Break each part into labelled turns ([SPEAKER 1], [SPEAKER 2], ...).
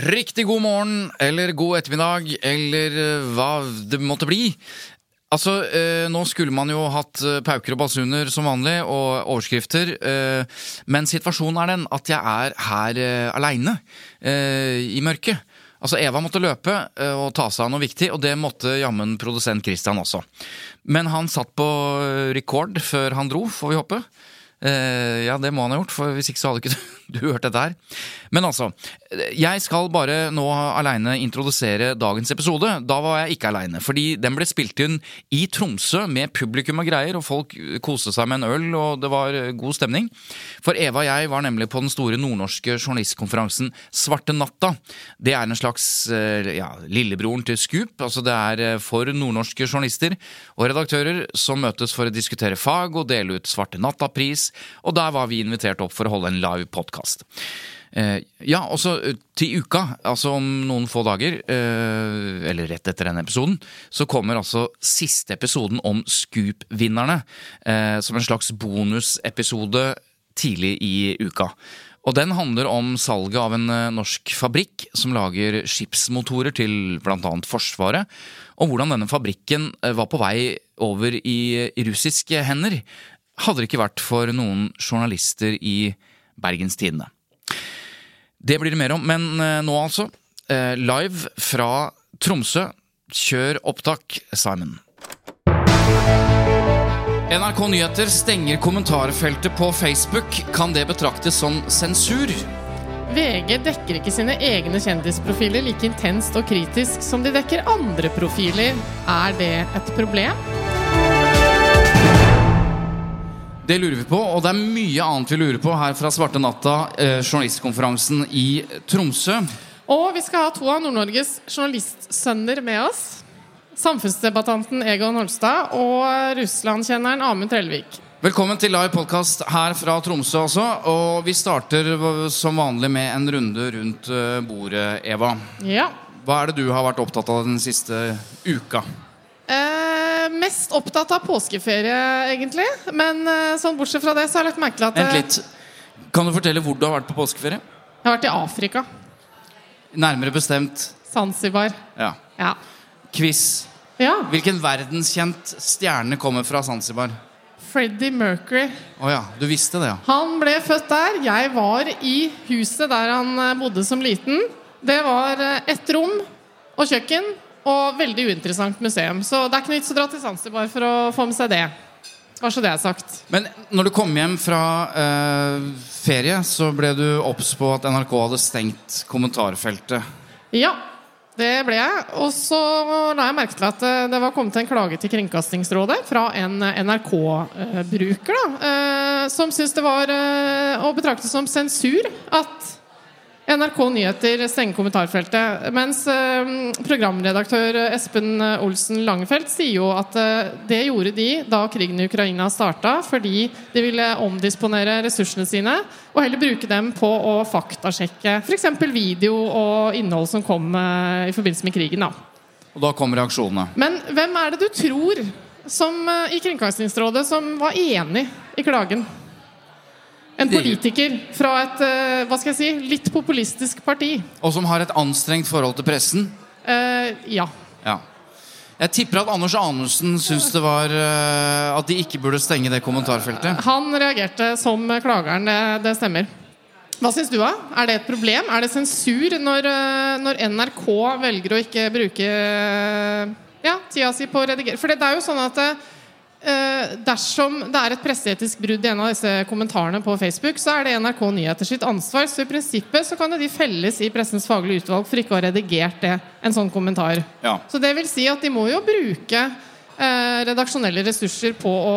[SPEAKER 1] Riktig god morgen, eller god ettermiddag, eller eh, hva det måtte bli. Altså, eh, Nå skulle man jo hatt eh, pauker og basuner som vanlig, og overskrifter. Men situasjonen er den at jeg er her eh, aleine i mørket. Altså, Eva måtte løpe og ta seg av noe viktig, og det måtte jammen produsent Christian også. Men han satt på rekord før han dro, får vi håpe. Ja, det må han ha gjort, for hvis ikke så hadde ikke du hørt dette her. Men altså, jeg skal bare nå aleine introdusere dagens episode. Da var jeg ikke aleine, fordi den ble spilt inn i Tromsø med publikum og greier, og folk koste seg med en øl, og det var god stemning. For Eva og jeg var nemlig på den store nordnorske journalistkonferansen Svarte natta. Det er en slags eh, ja, lillebroren til Scoop. altså Det er eh, for nordnorske journalister og redaktører som møtes for å diskutere fag og dele ut Svarte natta-pris, og der var vi invitert opp for å holde en live podkast. Ja, og så til uka, altså om noen få dager, eh, eller rett etter denne episoden, så kommer altså siste episoden om Scoop-vinnerne. eh, Som en slags bonusepisode tidlig i uka. Og den handler om salget av en eh, norsk fabrikk som lager skipsmotorer til bl.a. Forsvaret, og hvordan denne fabrikken eh, var på vei over i russiske hender. Hadde det ikke vært for noen journalister i Bergens Tidende. Det blir det mer om, men eh, nå altså. eh, Live fra Tromsø. Kjør opptak, Simon. NRK Nyheter stenger kommentarfeltet på Facebook. Kan det betraktes som sensur?
[SPEAKER 2] VG dekker ikke sine egne kjendisprofiler like intenst og kritisk som de dekker andre profiler. Er det et problem?
[SPEAKER 1] Det lurer vi på, og det er mye annet vi lurer på her fra Svarte natta, eh, journalistkonferansen i Tromsø.
[SPEAKER 2] Og vi skal ha to av Nord-Norges journalistsønner med oss. Samfunnsdebattanten Egon Holstad og Russland-kjenneren Amund Trellevik.
[SPEAKER 1] Velkommen til live podkast her fra Tromsø altså. Og vi starter som vanlig med en runde rundt eh, bordet, Eva.
[SPEAKER 2] Ja.
[SPEAKER 1] Hva er det du har vært opptatt av den siste uka?
[SPEAKER 2] Eh, mest opptatt av påskeferie, egentlig. Men eh, sånn bortsett fra det, så har jeg lagt merke til at
[SPEAKER 1] Vent
[SPEAKER 2] eh,
[SPEAKER 1] litt. Kan du fortelle hvor du har vært på påskeferie?
[SPEAKER 2] jeg har vært i Afrika.
[SPEAKER 1] Nærmere bestemt
[SPEAKER 2] Zanzibar.
[SPEAKER 1] ja.
[SPEAKER 2] Ja.
[SPEAKER 1] quiz.
[SPEAKER 2] ja.
[SPEAKER 1] Hvilken verdenskjent stjerne kommer fra Zanzibar?
[SPEAKER 2] Freddie Mercury.
[SPEAKER 1] Oh ja, du visste det, ja.
[SPEAKER 2] Han ble født der. Jeg var i huset der han eh, bodde som liten. Det var eh, ett rom og kjøkken og veldig uinteressant museum. Så det er ikke noe vits å dra til Zanzibar for å få med seg det. Bare så det er sagt.
[SPEAKER 1] Men når du kom hjem fra eh, ferie, så ble du obs på at NRK hadde stengt kommentarfeltet.
[SPEAKER 2] Ja, det ble jeg. Og så la jeg merke til at eh, det var kommet en klage til Kringkastingsrådet fra en NRK-bruker, da, eh, som syntes det var eh, å betrakte som sensur at NRK Nyheter stenger kommentarfeltet. Mens eh, programredaktør Espen Olsen Langefelt sier jo at eh, det gjorde de da krigen i Ukraina starta, fordi de ville omdisponere ressursene sine og heller bruke dem på å faktasjekke f.eks. video og innhold som kom eh, i forbindelse med krigen. da.
[SPEAKER 1] Og da kom reaksjonene.
[SPEAKER 2] Men hvem er det du tror som, i Kringkastingsrådet som var enig i klagen? En politiker fra et eh, hva skal jeg si, litt populistisk parti.
[SPEAKER 1] Og som har et anstrengt forhold til pressen.
[SPEAKER 2] Eh, ja.
[SPEAKER 1] Ja. Jeg tipper at Anders Anundsen syns det var eh, at de ikke burde stenge det kommentarfeltet.
[SPEAKER 2] Han reagerte som klageren, det, stemmer. Hva syns du, da? Er det et problem? Er det sensur når, eh, når NRK velger å ikke bruke ja, tida si på å redigere? For det, er jo sånn at dersom det er et presseetisk brudd i en av disse kommentarene på Facebook, så er det NRK Nyheter sitt ansvar. Så i prinsippet så kan de felles i Pressens faglige utvalg for ikke å ha redigert det, en sånn kommentar.
[SPEAKER 1] Ja.
[SPEAKER 2] Så det vil si at de må jo bruke eh, redaksjonelle ressurser på å,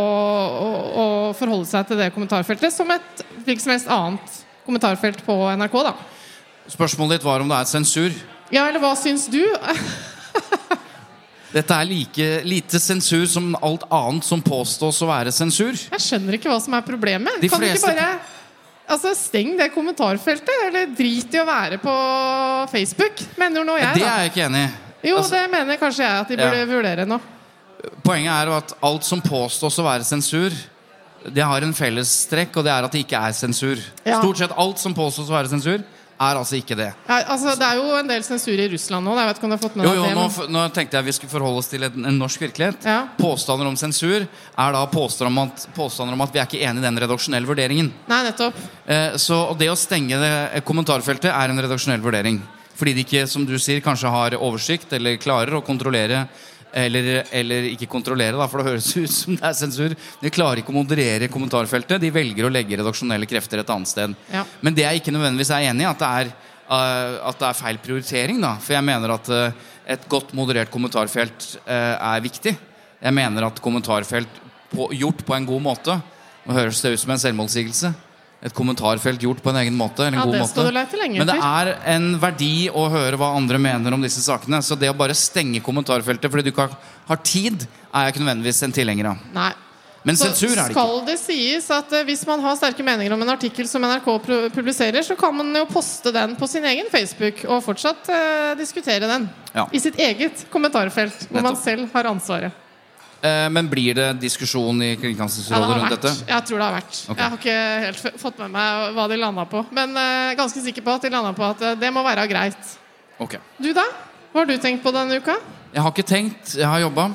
[SPEAKER 2] å, å forholde seg til det kommentarfeltet som et hvilket som helst annet kommentarfelt på NRK. da
[SPEAKER 1] Spørsmålet ditt var om det er sensur.
[SPEAKER 2] Ja, eller hva syns du?
[SPEAKER 1] Dette er like lite sensur som alt annet som påstås å være sensur.
[SPEAKER 2] Jeg skjønner ikke hva som er problemet.
[SPEAKER 1] De
[SPEAKER 2] kan du
[SPEAKER 1] fleste-
[SPEAKER 2] ikke bare altså, Steng det kommentarfeltet, eller drit i å være på Facebook, mener nå jeg.
[SPEAKER 1] Det er jeg ikke enig i.
[SPEAKER 2] Jo,
[SPEAKER 1] Altså,
[SPEAKER 2] det mener kanskje jeg at de burde
[SPEAKER 1] Ja.
[SPEAKER 2] vurdere nå.
[SPEAKER 1] Poenget er at alt som påstås å være sensur, det har en fellestrekk, og det er at det ikke er sensur.
[SPEAKER 2] Ja.
[SPEAKER 1] Stort sett alt som påstås å være sensur, er altså ikke det.
[SPEAKER 2] Ja, altså, det er jo en del sensur i Russland nå. Jeg vet ikke om du har fått med
[SPEAKER 1] Jo, jo,
[SPEAKER 2] det,
[SPEAKER 1] nå,
[SPEAKER 2] men-
[SPEAKER 1] nå, nå tenkte jeg vi skulle forholde oss til en, en norsk virkelighet.
[SPEAKER 2] Ja.
[SPEAKER 1] Påstander om sensur er da påstander om, at, påstander om at vi er ikke enig i den redaksjonelle vurderingen.
[SPEAKER 2] Nei, nettopp.
[SPEAKER 1] Eh, så det å stenge det eh, kommentarfeltet er en redaksjonell vurdering. Fordi de ikke, som du sier, kanskje har oversikt eller klarer å kontrollere eller, eller ikke kontrollere, da, for det høres ut som det er sensur. De klarer ikke å moderere kommentarfeltet. De velger å legge redaksjonelle krefter et annet sted.
[SPEAKER 2] Ja.
[SPEAKER 1] Men det jeg ikke nødvendigvis er enig i, at det er, uh, at det er feil prioritering. da For jeg mener at uh, et godt moderert kommentarfelt uh, er viktig. Jeg mener at kommentarfelt på, gjort på en god måte Nå høres det ut som en selvmotsigelse. Et kommentarfelt gjort på en egen måte. Eller en
[SPEAKER 2] Ja,
[SPEAKER 1] god
[SPEAKER 2] det
[SPEAKER 1] måte. Men det er en verdi å høre hva andre mener om disse sakene. Så det å bare stenge kommentarfeltet fordi du ikke har, har tid, er jeg ikke nødvendigvis en tilhenger av.
[SPEAKER 2] Nei.
[SPEAKER 1] Men
[SPEAKER 2] Så
[SPEAKER 1] sensur er det ikke.
[SPEAKER 2] skal det sies at eh, hvis man har sterke meninger om en artikkel som NRK publiserer, så kan man jo poste den på sin egen Facebook og fortsatt eh, diskutere den.
[SPEAKER 1] Ja.
[SPEAKER 2] I sitt eget kommentarfelt, hvor man selv har ansvaret.
[SPEAKER 1] Eh, men blir det diskusjon i
[SPEAKER 2] Ja, det
[SPEAKER 1] Kringkastingsrådet rundt dette?
[SPEAKER 2] Jeg tror det har vært.
[SPEAKER 1] Okay.
[SPEAKER 2] Jeg har ikke helt fått med meg hva de landa på. Men eh, ganske sikker på at de landa på at eh, det må være greit.
[SPEAKER 1] Okay.
[SPEAKER 2] Du, da? Hva har du tenkt på denne uka?
[SPEAKER 1] Jeg har ikke tenkt, jeg har jobba.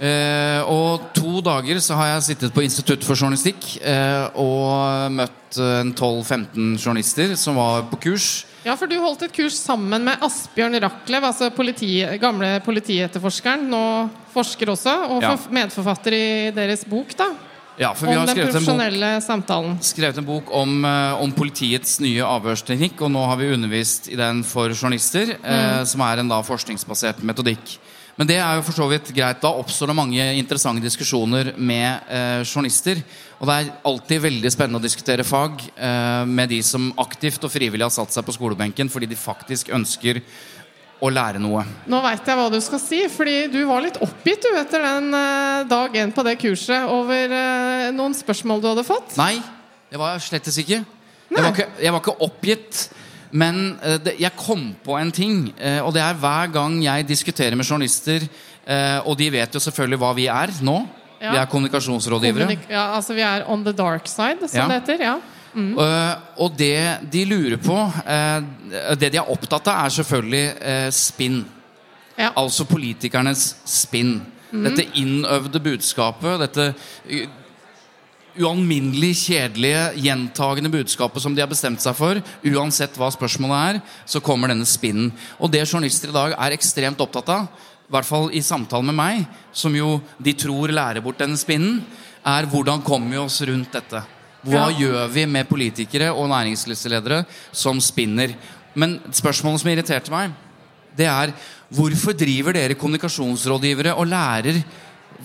[SPEAKER 1] Eh, og to dager så har jeg sittet på Institutt for journalistikk eh, og møtt en 12-15 journalister som var på kurs.
[SPEAKER 2] Ja, for du holdt et kurs sammen med Asbjørn Rachlew, altså politi, gamle politietterforskeren, nå forsker også, og
[SPEAKER 1] Ja.
[SPEAKER 2] medforfatter i deres bok, da.
[SPEAKER 1] Ja, for vi har skrevet en bok skrevet en bok om, eh, om politiets nye avhørsteknikk, og nå har vi undervist i den for journalister, eh, som er en da forskningsbasert metodikk. Men det er jo for så vidt greit. Da oppstår det mange interessante diskusjoner med eh, journalister. Og det er alltid veldig spennende å diskutere fag eh, med de som aktivt og frivillig har satt seg på skolebenken fordi de faktisk ønsker å lære noe.
[SPEAKER 2] Nå veit jeg hva du skal si, fordi du var litt oppgitt du etter den eh, dag én på det kurset over eh, noen spørsmål du hadde fått.
[SPEAKER 1] Nei, det var jeg slettes ikke. Jeg var ikke, jeg var ikke oppgitt. Men eh, jeg kom på en ting, eh, og det er hver gang jeg diskuterer med journalister eh, Og de vet jo selvfølgelig hva vi er nå.
[SPEAKER 2] Ja.
[SPEAKER 1] Vi er kommunikasjonsrådgivere.
[SPEAKER 2] Kommunik ja, altså Vi er on the dark side, som
[SPEAKER 1] Ja.
[SPEAKER 2] det heter. ja
[SPEAKER 1] Eh, og det de lurer på, det de er opptatt av, er selvfølgelig spinn.
[SPEAKER 2] Ja.
[SPEAKER 1] Altså politikernes spinn. Dette innøvde budskapet, dette ualminnelig kjedelige, gjentagende budskapet som de har bestemt seg for, uansett hva spørsmålet er, så kommer denne spinnen. Og det journalister i dag er ekstremt opptatt av, i hvert fall i samtale med meg, som jo de tror lærer bort denne spinnen, er hvordan kommer vi oss rundt dette? Hva
[SPEAKER 2] Ja.
[SPEAKER 1] gjør vi med politikere og næringslivsledere som spinner? Men spørsmålet som irriterte meg, det er hvorfor driver dere kommunikasjonsrådgivere og lærer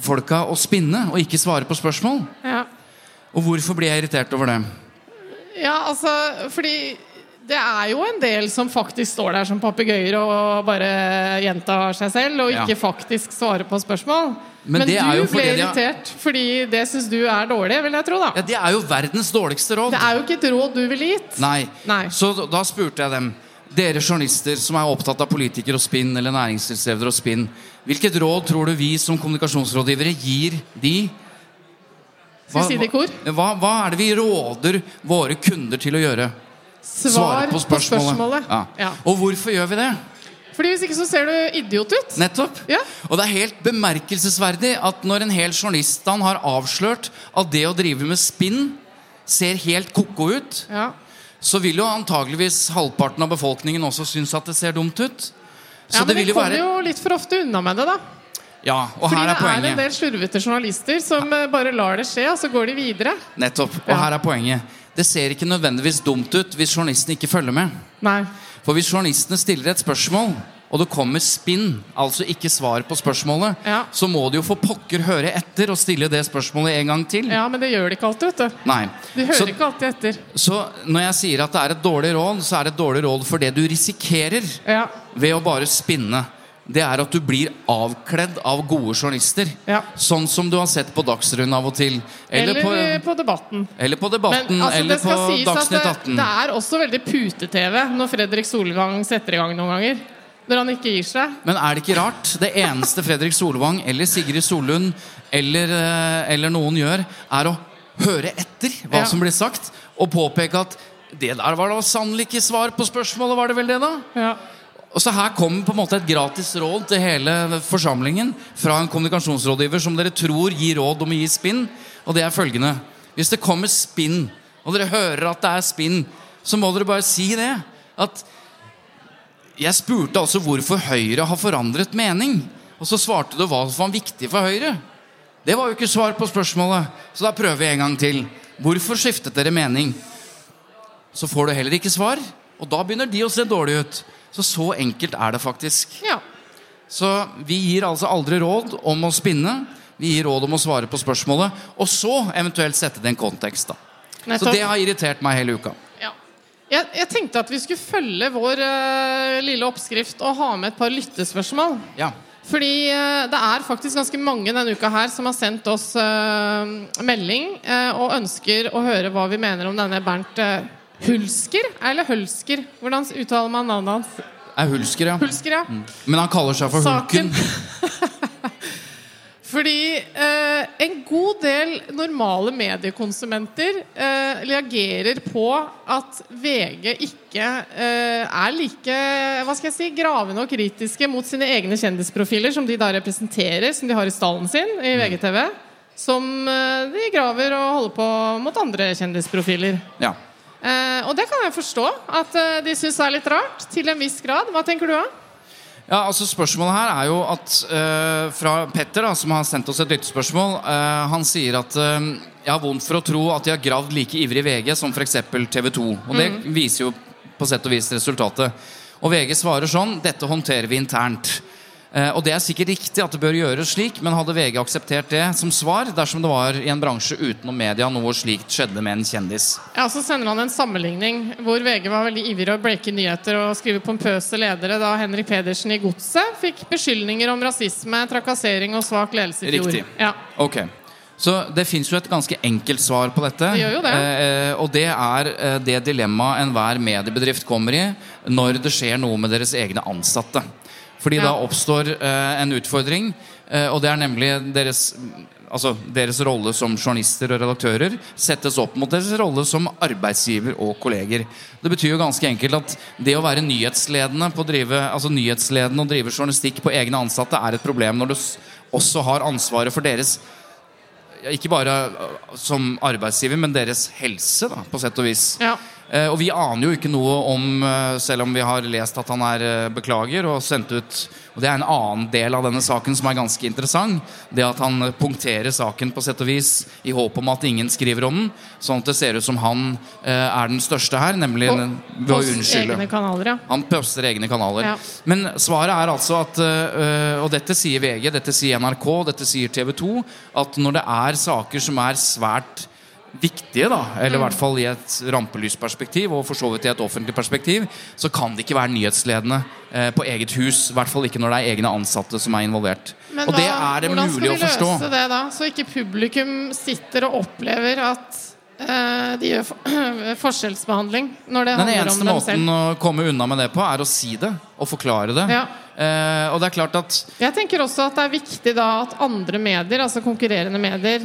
[SPEAKER 1] folka å spinne og ikke svare på spørsmål?
[SPEAKER 2] Ja.
[SPEAKER 1] Og hvorfor blir jeg irritert over det?
[SPEAKER 2] Ja, altså, fordi det er jo en del som faktisk står der som papegøyer og bare gjentar seg selv, og
[SPEAKER 1] Ja.
[SPEAKER 2] ikke faktisk svarer på spørsmål.
[SPEAKER 1] Men
[SPEAKER 2] Men,
[SPEAKER 1] det
[SPEAKER 2] du ble
[SPEAKER 1] fordi de har-
[SPEAKER 2] irritert fordi det syns du er dårlig, vil jeg tro, da.
[SPEAKER 1] Ja, Det er jo verdens dårligste råd.
[SPEAKER 2] Det er jo ikke et råd du ville gitt.
[SPEAKER 1] Nei.
[SPEAKER 2] Nei.
[SPEAKER 1] Så da spurte jeg dem dere journalister som er opptatt av politikere og spinn, eller næringslivsledere og spinn, hvilket råd tror du vi som kommunikasjonsrådgivere gir de?
[SPEAKER 2] Vi kor?
[SPEAKER 1] Hva, hva er det vi råder våre kunder til å gjøre?
[SPEAKER 2] Svar på spørsmålet.
[SPEAKER 1] Ja.
[SPEAKER 2] Ja.
[SPEAKER 1] Og hvorfor gjør vi det?
[SPEAKER 2] Fordi hvis ikke så ser du idiot ut.
[SPEAKER 1] Nettopp.
[SPEAKER 2] Ja.
[SPEAKER 1] Og det er helt bemerkelsesverdig at når en hel journaliststand har avslørt at det å drive med spinn ser helt ko-ko ut,
[SPEAKER 2] Ja.
[SPEAKER 1] så vil jo antageligvis halvparten av befolkningen også synes at det ser dumt ut. Så
[SPEAKER 2] Ja, men
[SPEAKER 1] jo
[SPEAKER 2] kommer
[SPEAKER 1] være
[SPEAKER 2] jo litt for ofte unna med det, da.
[SPEAKER 1] Ja, og
[SPEAKER 2] Fordi
[SPEAKER 1] her er poenget.
[SPEAKER 2] det er en del slurvete journalister som eh, bare lar det skje, og så går de videre.
[SPEAKER 1] Nettopp. Og her er poenget. Det ser ikke nødvendigvis dumt ut hvis journalisten ikke følger med.
[SPEAKER 2] Nei.
[SPEAKER 1] For hvis journalistene stiller et spørsmål, og det kommer spinn, altså ikke svar på spørsmålet,
[SPEAKER 2] Ja.
[SPEAKER 1] så må de jo for pokker høre etter og stille det spørsmålet en gang til.
[SPEAKER 2] Ja, men det gjør de ikke alltid, vet du.
[SPEAKER 1] Nei.
[SPEAKER 2] De hører
[SPEAKER 1] Så,
[SPEAKER 2] ikke alltid etter.
[SPEAKER 1] så når jeg sier at det er et dårlig råd, så er det et dårlig råd for det du risikerer
[SPEAKER 2] Ja.
[SPEAKER 1] ved å bare spinne. Det er at du blir avkledd av gode journalister.
[SPEAKER 2] Ja.
[SPEAKER 1] Sånn som du har sett på Dagsrevyen av og til.
[SPEAKER 2] Eller,
[SPEAKER 1] på,
[SPEAKER 2] eh, på Debatten.
[SPEAKER 1] eller på Debatten,
[SPEAKER 2] Men altså,
[SPEAKER 1] eller på Dagsnytt
[SPEAKER 2] det,
[SPEAKER 1] 18.
[SPEAKER 2] det er også veldig pute-TV når Fredrik Solvang setter i gang noen ganger. Når han ikke gir seg.
[SPEAKER 1] Men er det ikke rart? Det eneste Fredrik Solvang eller Sigrid Solund eller, eh, eller noen gjør, er å høre etter hva
[SPEAKER 2] Ja.
[SPEAKER 1] som blir sagt, og påpeke at det der var da sannelig ikke svar på spørsmålet, var det vel det, da?
[SPEAKER 2] Ja.
[SPEAKER 1] Og så Her kommer på en måte et gratis råd til hele forsamlingen fra en kommunikasjonsrådgiver som dere tror gir råd om å gi spinn. Og det er følgende Hvis det kommer spinn, og dere hører at det er spinn, så må dere bare si det. At Jeg spurte altså hvorfor Høyre har forandret mening. Og så svarte du hva som var viktig for Høyre. Det var jo ikke svar på spørsmålet, så da prøver vi en gang til. Hvorfor skiftet dere mening? Så får du heller ikke svar, og da begynner de å se dårlig ut. Så så enkelt er det faktisk.
[SPEAKER 2] ja.
[SPEAKER 1] Så vi gir altså aldri råd om å spinne. Vi gir råd om å svare på spørsmålet, og så eventuelt sette det i en kontekst. da. Så det har irritert meg hele uka.
[SPEAKER 2] Ja. Jeg, jeg tenkte at vi skulle følge vår uh, lille oppskrift og ha med et par lyttespørsmål.
[SPEAKER 1] Ja.
[SPEAKER 2] Fordi uh, det er faktisk ganske mange denne uka her som har sendt oss uh, melding og ønsker å høre hva vi mener om denne Bernt Hulsker. Eller Hølsker? Hvordan uttaler man navnet hans?
[SPEAKER 1] Er Hulsker, ja.
[SPEAKER 2] Hulsker, ja.
[SPEAKER 1] Men han kaller seg for
[SPEAKER 2] Saken.
[SPEAKER 1] Hulken.
[SPEAKER 2] Fordi eh, en god del normale mediekonsumenter eh, reagerer på at VG ikke eh, er like hva skal jeg si, gravende og kritiske mot sine egne kjendisprofiler, som de da representerer, som de har i stallen sin i VGTV, som eh, de graver og holder på mot andre kjendisprofiler.
[SPEAKER 1] Ja.
[SPEAKER 2] Eh, og det kan jeg forstå, at eh, de syns er litt rart, til en viss grad. Hva tenker du, da?
[SPEAKER 1] Ja, altså Spørsmålet her er jo at uh, fra Petter, da, som har sendt oss et lyttespørsmål, uh, han sier at uh, jeg har vondt for å tro at de har gravd like ivrig i VG som f.eks. TV 2. Og det viser jo på sett og vis resultatet. Og VG svarer sånn Dette håndterer vi internt. Eh, og det er sikkert riktig at det bør gjøres slik, men hadde VG akseptert det som svar dersom det var i en bransje utenom media noe slikt skjedde med en kjendis?
[SPEAKER 2] Ja, Så sender han en sammenligning hvor VG var veldig ivrig å breake nyheter og skrive pompøse ledere da Henrik Pedersen i Godset fikk beskyldninger om rasisme, trakassering og svak ledelse i fjor.
[SPEAKER 1] Riktig.
[SPEAKER 2] Ja.
[SPEAKER 1] Ok Så det fins jo et ganske enkelt svar på dette.
[SPEAKER 2] Det gjør jo det.
[SPEAKER 1] Eh, og det er eh, det dilemmaet enhver mediebedrift kommer i når det skjer noe med deres egne ansatte. Fordi
[SPEAKER 2] Ja.
[SPEAKER 1] da oppstår eh, en utfordring, eh, og det er nemlig deres Altså Deres rolle som journalister og redaktører settes opp mot deres rolle som arbeidsgiver og kolleger. Det betyr jo ganske enkelt at det å være nyhetsledende drive, altså nyhetsledende og drive journalistikk på egne ansatte er et problem når du også har ansvaret for deres ikke bare uh, som arbeidsgiver, men deres helse, da, på sett og vis.
[SPEAKER 2] Ja.
[SPEAKER 1] Eh, og vi aner jo ikke noe om, eh, selv om vi har lest at han er eh, beklager og sendt ut Og det er en annen del av denne saken som er ganske interessant. Det at han punkterer saken på sett og vis i håp om at ingen skriver om den. Sånn at det ser ut som han er den største her, nemlig
[SPEAKER 2] og,
[SPEAKER 1] den- ved å unnskylde.
[SPEAKER 2] egne kanaler, ja.
[SPEAKER 1] Han poster egne kanaler.
[SPEAKER 2] Ja.
[SPEAKER 1] Men svaret er altså at Og dette sier VG, dette sier NRK, dette sier TV 2 At når det er saker som er svært viktige, da eller i hvert fall i et rampelysperspektiv, og for så vidt i et offentlig perspektiv, så kan det ikke være nyhetsledende eh, på eget hus. I hvert fall ikke når det er egne ansatte som er involvert.
[SPEAKER 2] Men
[SPEAKER 1] og det er det mulig å forstå.
[SPEAKER 2] Hvordan skal vi løse det da? Så ikke publikum sitter og opplever at eh, de gjør for forskjellsbehandling når det
[SPEAKER 1] Den
[SPEAKER 2] handler om dem selv.
[SPEAKER 1] Den eneste måten å komme unna med det på, er å si det og forklare det.
[SPEAKER 2] Ja.
[SPEAKER 1] Eh, og det er klart at
[SPEAKER 2] Jeg tenker også at det er viktig da at andre medier, altså konkurrerende medier,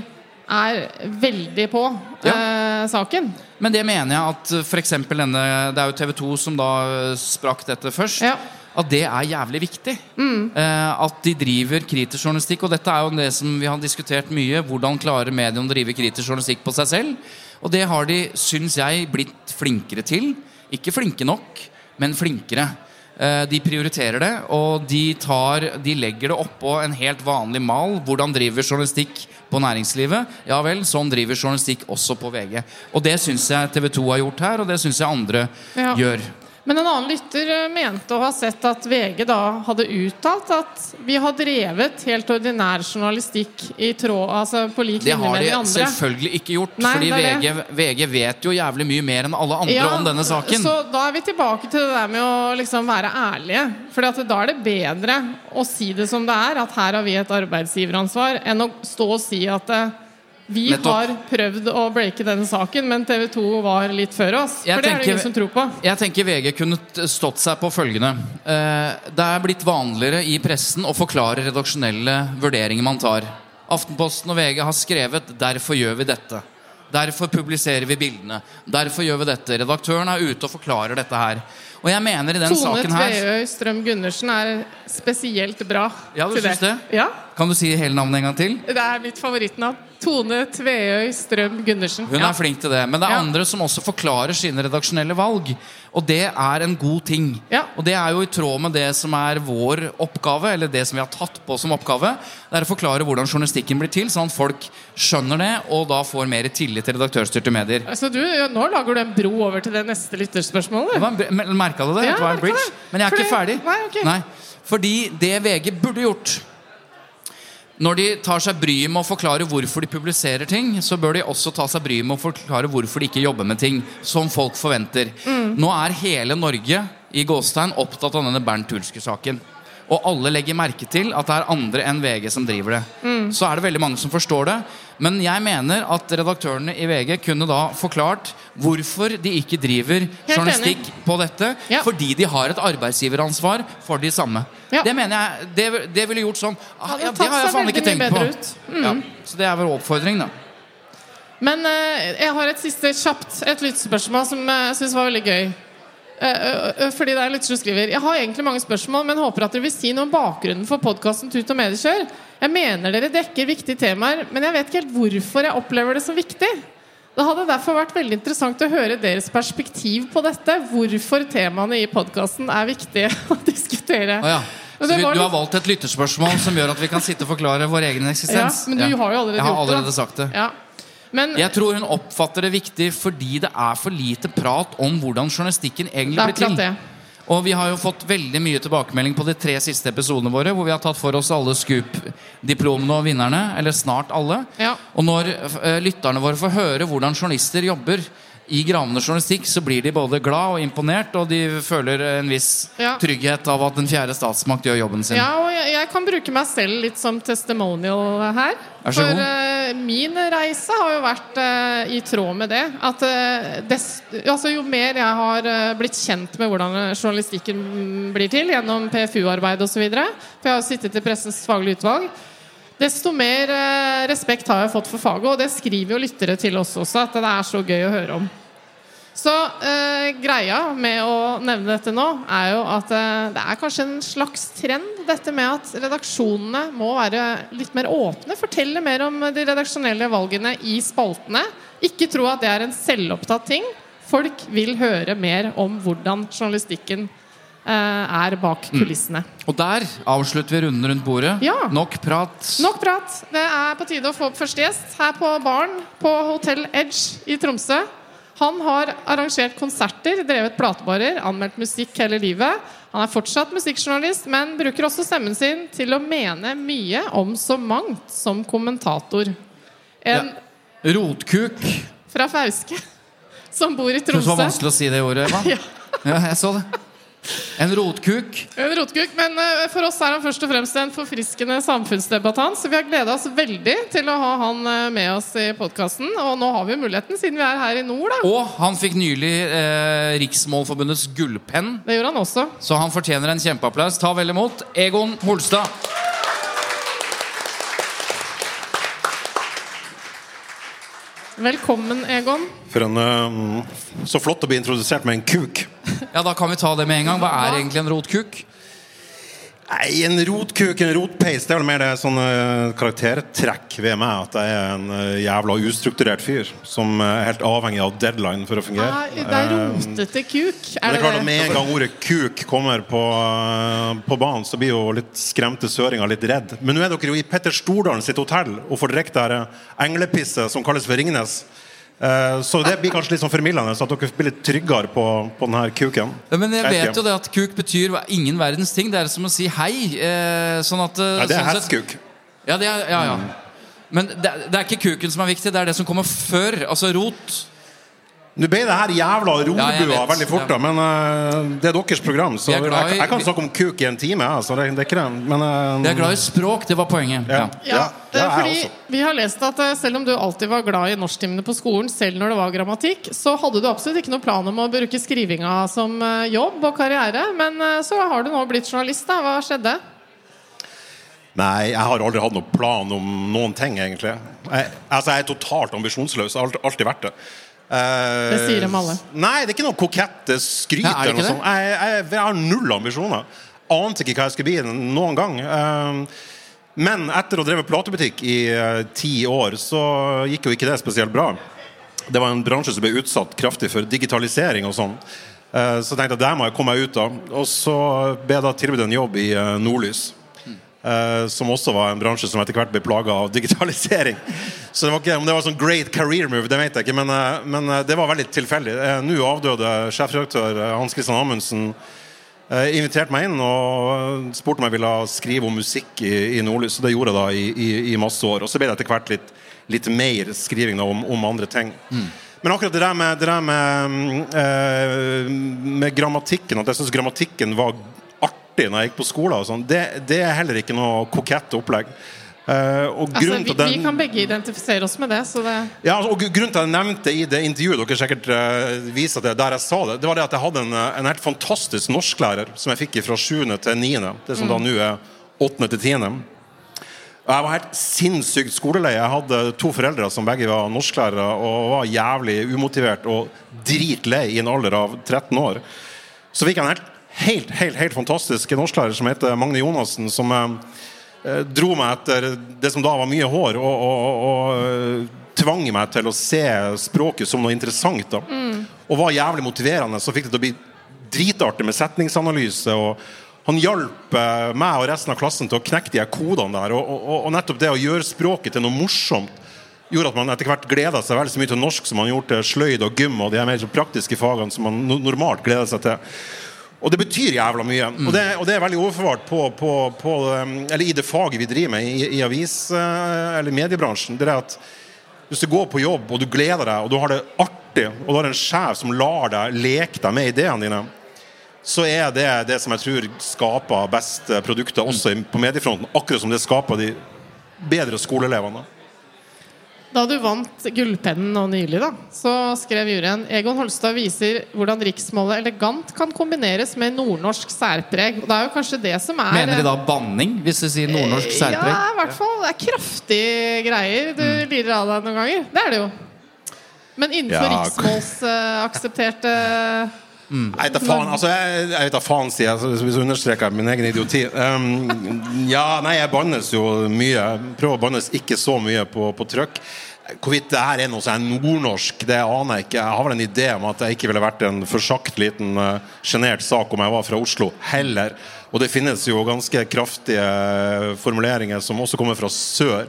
[SPEAKER 2] er veldig på eh, saken.
[SPEAKER 1] Men det mener jeg at for eksempel denne Det er jo TV 2 som da eh, sprakk dette først.
[SPEAKER 2] Ja.
[SPEAKER 1] At det er jævlig viktig. Eh, at de driver kritisk journalistikk. Og dette er jo det som vi har diskutert mye. Hvordan klarer mediene å drive kritisk journalistikk på seg selv? Og det har de, syns jeg, blitt flinkere til. Ikke flinke nok, men flinkere. Eh, De prioriterer det, og de, tar, de legger det oppå en helt vanlig mal. Hvordan driver journalistikk på næringslivet? Ja vel, sånn driver journalistikk også på VG. Og det syns jeg TV 2 har gjort her, og det syns jeg andre
[SPEAKER 2] Ja.
[SPEAKER 1] gjør.
[SPEAKER 2] Men en annen lytter eh, mente å ha sett at VG da hadde uttalt at vi har drevet helt ordinær journalistikk i tråd, altså på lik
[SPEAKER 1] Det
[SPEAKER 2] linje
[SPEAKER 1] har
[SPEAKER 2] med
[SPEAKER 1] de
[SPEAKER 2] de
[SPEAKER 1] selvfølgelig ikke gjort,
[SPEAKER 2] Nei,
[SPEAKER 1] fordi VG, VG vet jo jævlig mye mer enn alle andre
[SPEAKER 2] Ja,
[SPEAKER 1] om denne saken.
[SPEAKER 2] Så da er vi tilbake til det der med å liksom være ærlige. For da er det bedre å si det som det er, at her har vi et arbeidsgiveransvar, enn å stå og si at eh, vi
[SPEAKER 1] Nettopp.
[SPEAKER 2] har prøvd å breake denne saken, men TV 2 var litt før oss.
[SPEAKER 1] Jeg
[SPEAKER 2] For det er det ingen som tror på.
[SPEAKER 1] Jeg tenker VG kunne stått seg på følgende. Eh, Det er blitt vanligere i pressen å forklare redaksjonelle vurderinger man tar. Aftenposten og VG har skrevet 'derfor gjør vi dette'. Derfor publiserer vi bildene. Derfor gjør vi dette. Redaktøren er ute og forklarer dette her. Og jeg mener i den
[SPEAKER 2] Tone
[SPEAKER 1] saken her
[SPEAKER 2] Tveøy Strøm Gundersen er spesielt bra.
[SPEAKER 1] Ja, du
[SPEAKER 2] til
[SPEAKER 1] synes det?
[SPEAKER 2] Ja,
[SPEAKER 1] Kan du si hele navnet en gang til?
[SPEAKER 2] det er mitt favorittnavn. Tone Tveøy Strøm Gundersen.
[SPEAKER 1] Hun
[SPEAKER 2] ja.
[SPEAKER 1] er flink til det. Men det er
[SPEAKER 2] Ja.
[SPEAKER 1] andre som også forklarer sine redaksjonelle valg. Og det er en god ting.
[SPEAKER 2] Ja.
[SPEAKER 1] Og det er jo i tråd med det som er vår oppgave, eller det som vi har tatt på som oppgave. Det er å forklare hvordan journalistikken blir til, sånn at folk skjønner det, og da får mer tillit til redaktørstyrte medier.
[SPEAKER 2] Altså, du, nå lager du en bro over til det neste lytterspørsmålet.
[SPEAKER 1] Det var en Merka du det?
[SPEAKER 2] Ja,
[SPEAKER 1] bridge?
[SPEAKER 2] det.
[SPEAKER 1] Men jeg er ikke ferdig.
[SPEAKER 2] Nei, ok.
[SPEAKER 1] Fordi det VG burde gjort når de tar seg bryet med å forklare hvorfor de publiserer ting, så bør de også ta seg bryet med å forklare hvorfor de ikke jobber med ting som folk forventer.
[SPEAKER 2] Mm.
[SPEAKER 1] Nå er hele Norge i gåstein opptatt av denne Bernt Hulsker-saken. Og alle legger merke til at det er andre enn VG som driver det.
[SPEAKER 2] Mm.
[SPEAKER 1] Så er det veldig mange som forstår det. Men jeg mener at redaktørene i VG kunne da forklart hvorfor de ikke driver journalistikk på dette.
[SPEAKER 2] Ja.
[SPEAKER 1] Fordi de har et arbeidsgiveransvar for de samme.
[SPEAKER 2] Ja.
[SPEAKER 1] Det mener jeg, det, det ville gjort sånn ah, ja, Det har jeg faen ikke tenkt på.
[SPEAKER 2] Mm.
[SPEAKER 1] Så det er vår oppfordring, da.
[SPEAKER 2] Men eh, jeg har et siste kjapt Et lyttespørsmål som jeg syns var veldig gøy. Eh, eh, eh, fordi det er litt som skriver Jeg har egentlig mange spørsmål, men håper at dere vil si noe om bakgrunnen for podkasten Tut og mediekjør. Jeg mener dere dekker viktige temaer, men jeg vet ikke helt hvorfor jeg opplever det som viktig. Det hadde derfor vært veldig interessant å høre deres perspektiv på dette. Hvorfor temaene i podkasten er viktige å diskutere.
[SPEAKER 1] Oh, ja. Vi, du har valgt et lytterspørsmål som gjør at vi kan sitte og forklare vår egen eksistens.
[SPEAKER 2] Ja, men du har jo allerede
[SPEAKER 1] Jeg har
[SPEAKER 2] gjort det,
[SPEAKER 1] allerede sagt det.
[SPEAKER 2] Ja. Men
[SPEAKER 1] Jeg tror hun oppfatter det viktig fordi det er for lite prat om hvordan journalistikken egentlig blir til.
[SPEAKER 2] det.
[SPEAKER 1] Og vi har jo fått veldig mye tilbakemelding på de tre siste episodene våre, hvor vi har tatt for oss alle Scoop-diplomene og vinnerne, eller snart alle.
[SPEAKER 2] Ja.
[SPEAKER 1] Og når uh, lytterne våre får høre hvordan journalister jobber i gravende journalistikk, så blir de både glad og imponert, og de føler en viss
[SPEAKER 2] Ja.
[SPEAKER 1] trygghet av at den fjerde statsmakt gjør jobben sin.
[SPEAKER 2] Ja, og jeg, jeg kan bruke meg selv litt som testimonial her. For
[SPEAKER 1] god.
[SPEAKER 2] Min reise har jo vært eh, i tråd med det. At eh, altså, jo mer jeg har eh, blitt kjent med hvordan journalistikken blir til gjennom PFU-arbeid osv., for jeg har sittet i Pressens faglige utvalg, desto mer respekt har jeg fått for faget. Og det skriver jo lyttere til oss også, at det er så gøy å høre om. Så eh, greia med å nevne dette nå, er jo at eh, det er kanskje en slags trend, dette med at redaksjonene må være litt mer åpne. Fortelle mer om de redaksjonelle valgene i spaltene. Ikke tro at det er en selvopptatt ting. Folk vil høre mer om hvordan journalistikken eh, er bak kulissene.
[SPEAKER 1] Og der avslutter vi runden rundt bordet.
[SPEAKER 2] Ja.
[SPEAKER 1] Nok prat.
[SPEAKER 2] Nok prat. Det er på tide å få opp første gjest her på baren på Hotell Edge i Tromsø. Han har arrangert konserter, drevet platebarer, anmeldt musikk hele livet. Han er fortsatt musikkjournalist, men bruker også stemmen sin til å mene mye om så mangt som kommentator. En
[SPEAKER 1] Rotkuk.
[SPEAKER 2] fra Fauske som bor i
[SPEAKER 1] Det var vanskelig å si det ordet, Eva.
[SPEAKER 2] Ja.
[SPEAKER 1] Ja, jeg så det. En rotkuk.
[SPEAKER 2] En rotkuk, men eh, for oss er han først og fremst en forfriskende samfunnsdebattant. Så vi har gleda oss veldig til å ha han eh, med oss i podkasten. Og nå har vi muligheten, siden vi er her i nord, da.
[SPEAKER 1] Og han fikk nylig eh, Riksmålforbundets gullpenn,
[SPEAKER 2] Det gjorde han også.
[SPEAKER 1] så han fortjener en kjempeapplaus. Ta vel imot Egon Holstad.
[SPEAKER 2] Velkommen, Egon.
[SPEAKER 3] For en, eh, så flott å bli introdusert med en kuk.
[SPEAKER 1] Ja, da kan vi ta det med en gang. Hva er egentlig en rotkuk?
[SPEAKER 3] Nei, En rotkuk, en rotpeis, det er vel mer det sånn eh, karaktertrekk ved meg. At jeg er en eh, jævla ustrukturert fyr som er helt avhengig av deadline for å fungere.
[SPEAKER 2] Nei, det er
[SPEAKER 3] Eh,
[SPEAKER 2] rotete kuk.
[SPEAKER 3] Men det er klart at Med en gang ordet kuk kommer på, eh, på banen, så blir jo litt skremte søringer litt redd. Men nå er dere jo i Petter Stordalen sitt hotell og får drikke det eh, englepisset som kalles for Ringnes. Eh, Så det blir kanskje litt sånn formildende, så at dere blir litt tryggere på, på denne kuken.
[SPEAKER 1] Ja, Men jeg
[SPEAKER 3] Vet
[SPEAKER 1] jo det at kuk betyr ingen verdens ting. Det er som å si hei. Eh, sånn at eh,
[SPEAKER 3] Nei, det er
[SPEAKER 1] sånn
[SPEAKER 3] hestkuk.
[SPEAKER 1] Ja, ja, ja. Men det, det er ikke kuken som er viktig, det er det som kommer før. Altså rot.
[SPEAKER 3] Nå ble det her jævla
[SPEAKER 1] Ja,
[SPEAKER 3] rorbua
[SPEAKER 1] ja,
[SPEAKER 3] veldig fort, da, men uh, det er deres program, så jeg,
[SPEAKER 1] i-
[SPEAKER 3] jeg kan snakke om kuk i en time. Altså, det, det er ikke det. Men uh,
[SPEAKER 1] Jeg er glad i språk, det var poenget.
[SPEAKER 3] ja.
[SPEAKER 1] Ja.
[SPEAKER 2] Ja,
[SPEAKER 3] Ja,
[SPEAKER 2] eh, fordi. Vi har lest at eh, selv om du alltid var glad i norsktimene på skolen, selv når det var grammatikk, så hadde du absolutt ikke noe plan om å bruke skrivinga som eh, jobb og karriere. Men eh, så har du nå blitt journalist. da, Hva skjedde?
[SPEAKER 3] Nei, jeg har aldri hatt noen plan om noen ting, egentlig. Jeg, altså, jeg er totalt ambisjonsløs. Jeg har alltid, alltid vært det. Eh,
[SPEAKER 2] Det sier dem alle.
[SPEAKER 3] Nei, det er ikke noe kokette skryt.
[SPEAKER 1] Ja, er
[SPEAKER 3] eller noe sånt. Jeg, jeg, jeg har null ambisjoner. Ante ikke hva jeg skulle bli noen gang. Eh, men etter å ha drevet platebutikk i eh, ti år, så gikk jo ikke det spesielt bra. Det var en bransje som ble utsatt kraftig for digitalisering og sånn. Så tenkte jeg det må jeg komme meg ut av. Og så ble jeg da tilbudt en jobb i Nordlys. Eh, som også var en bransje som etter hvert ble plaga av digitalisering. Så det var ikke, Om det var sånn great career move, det vet jeg ikke, men, eh, men eh, det var veldig tilfeldig. Nå avdøde sjefredaktør Hans Christian Amundsen inviterte meg inn og spurte om jeg ville skrive om musikk i, i Nordlys. Og det gjorde jeg da i, i, i masse år. Og så ble det etter hvert litt, litt mer skriving da, om, om andre ting. Men akkurat det der med, det der med, mm, med grammatikken, at jeg syns grammatikken var artig når jeg gikk på skolen, sånn, det, det er heller ikke noe kokett opplegg. Uh,
[SPEAKER 2] Altså, vi,
[SPEAKER 3] at
[SPEAKER 2] vi kan begge identifisere oss med det. Så det
[SPEAKER 3] ja, altså, og Grunnen til at jeg nevnte i det intervjuet dere sikkert uh, viser til der jeg sa det, det var det at jeg hadde en, eh, en helt fantastisk norsklærer som jeg fikk fra 7. til 9. Det som da nå er 8. til 10. Og jeg var helt sinnssykt skolelei. Jeg hadde to foreldre som begge var norsklærere og var jævlig umotivert og dritlei i en alder av 13 år. Så fikk jeg en helt, helt, helt, helt fantastisk norsklærer som heter Magne Jonassen, som eh, eh, dro meg etter det som da var mye hår, og, og, og, og eh, tvang meg til å se språket som noe interessant. da Og var jævlig motiverende. Så fikk det til å bli dritartig med setningsanalyse. og han hjalp eh, meg og resten av klassen til å knekke de her kodene der. Og, og, og nettopp det å gjøre språket til noe morsomt gjorde at man etter hvert gleda seg veldig så mye til norsk som man gjorde til sløyd og gym og de her mer praktiske fagene som man normalt gleder seg til. Og det betyr jævla mye. Og, det, og det er veldig overforvart på, på, på, um, eller i det faget vi driver med i, i avis- eh, eller mediebransjen. Det er at hvis du går på jobb og du gleder deg og du har det artig, og du har en sjef som lar deg leke deg med ideene dine, så er det det som jeg tror skaper best produkter også på mediefronten. Akkurat som det skaper de bedre skoleelevene.
[SPEAKER 2] Da du vant Gullpennen nå nylig, da, så skrev juryen Egon Holstad viser hvordan riksmålet elegant kan kombineres med nordnorsk særpreg. Og det er jo kanskje det som er
[SPEAKER 1] Mener de da banning, hvis du sier nordnorsk særpreg?
[SPEAKER 2] Ja, i hvert fall. Det er kraftige greier du lirer av deg noen ganger. Det er det jo. Men innenfor
[SPEAKER 3] Ja,
[SPEAKER 2] riksmålsaksepterte
[SPEAKER 3] Jeg vet da faen, altså jeg, jeg vet da faen, sier jeg, så- så understreker jeg min egen idioti. Um, ja, nei, jeg bannes jo mye. Prøver å bannes ikke så mye på, på trykk. Hvorvidt det her er noe som er nordnorsk, det aner jeg ikke. Jeg har vel en idé om at jeg ikke ville vært en forsagt liten uh, sak om jeg var fra Oslo, heller. Og det finnes jo ganske kraftige formuleringer som også kommer fra sør.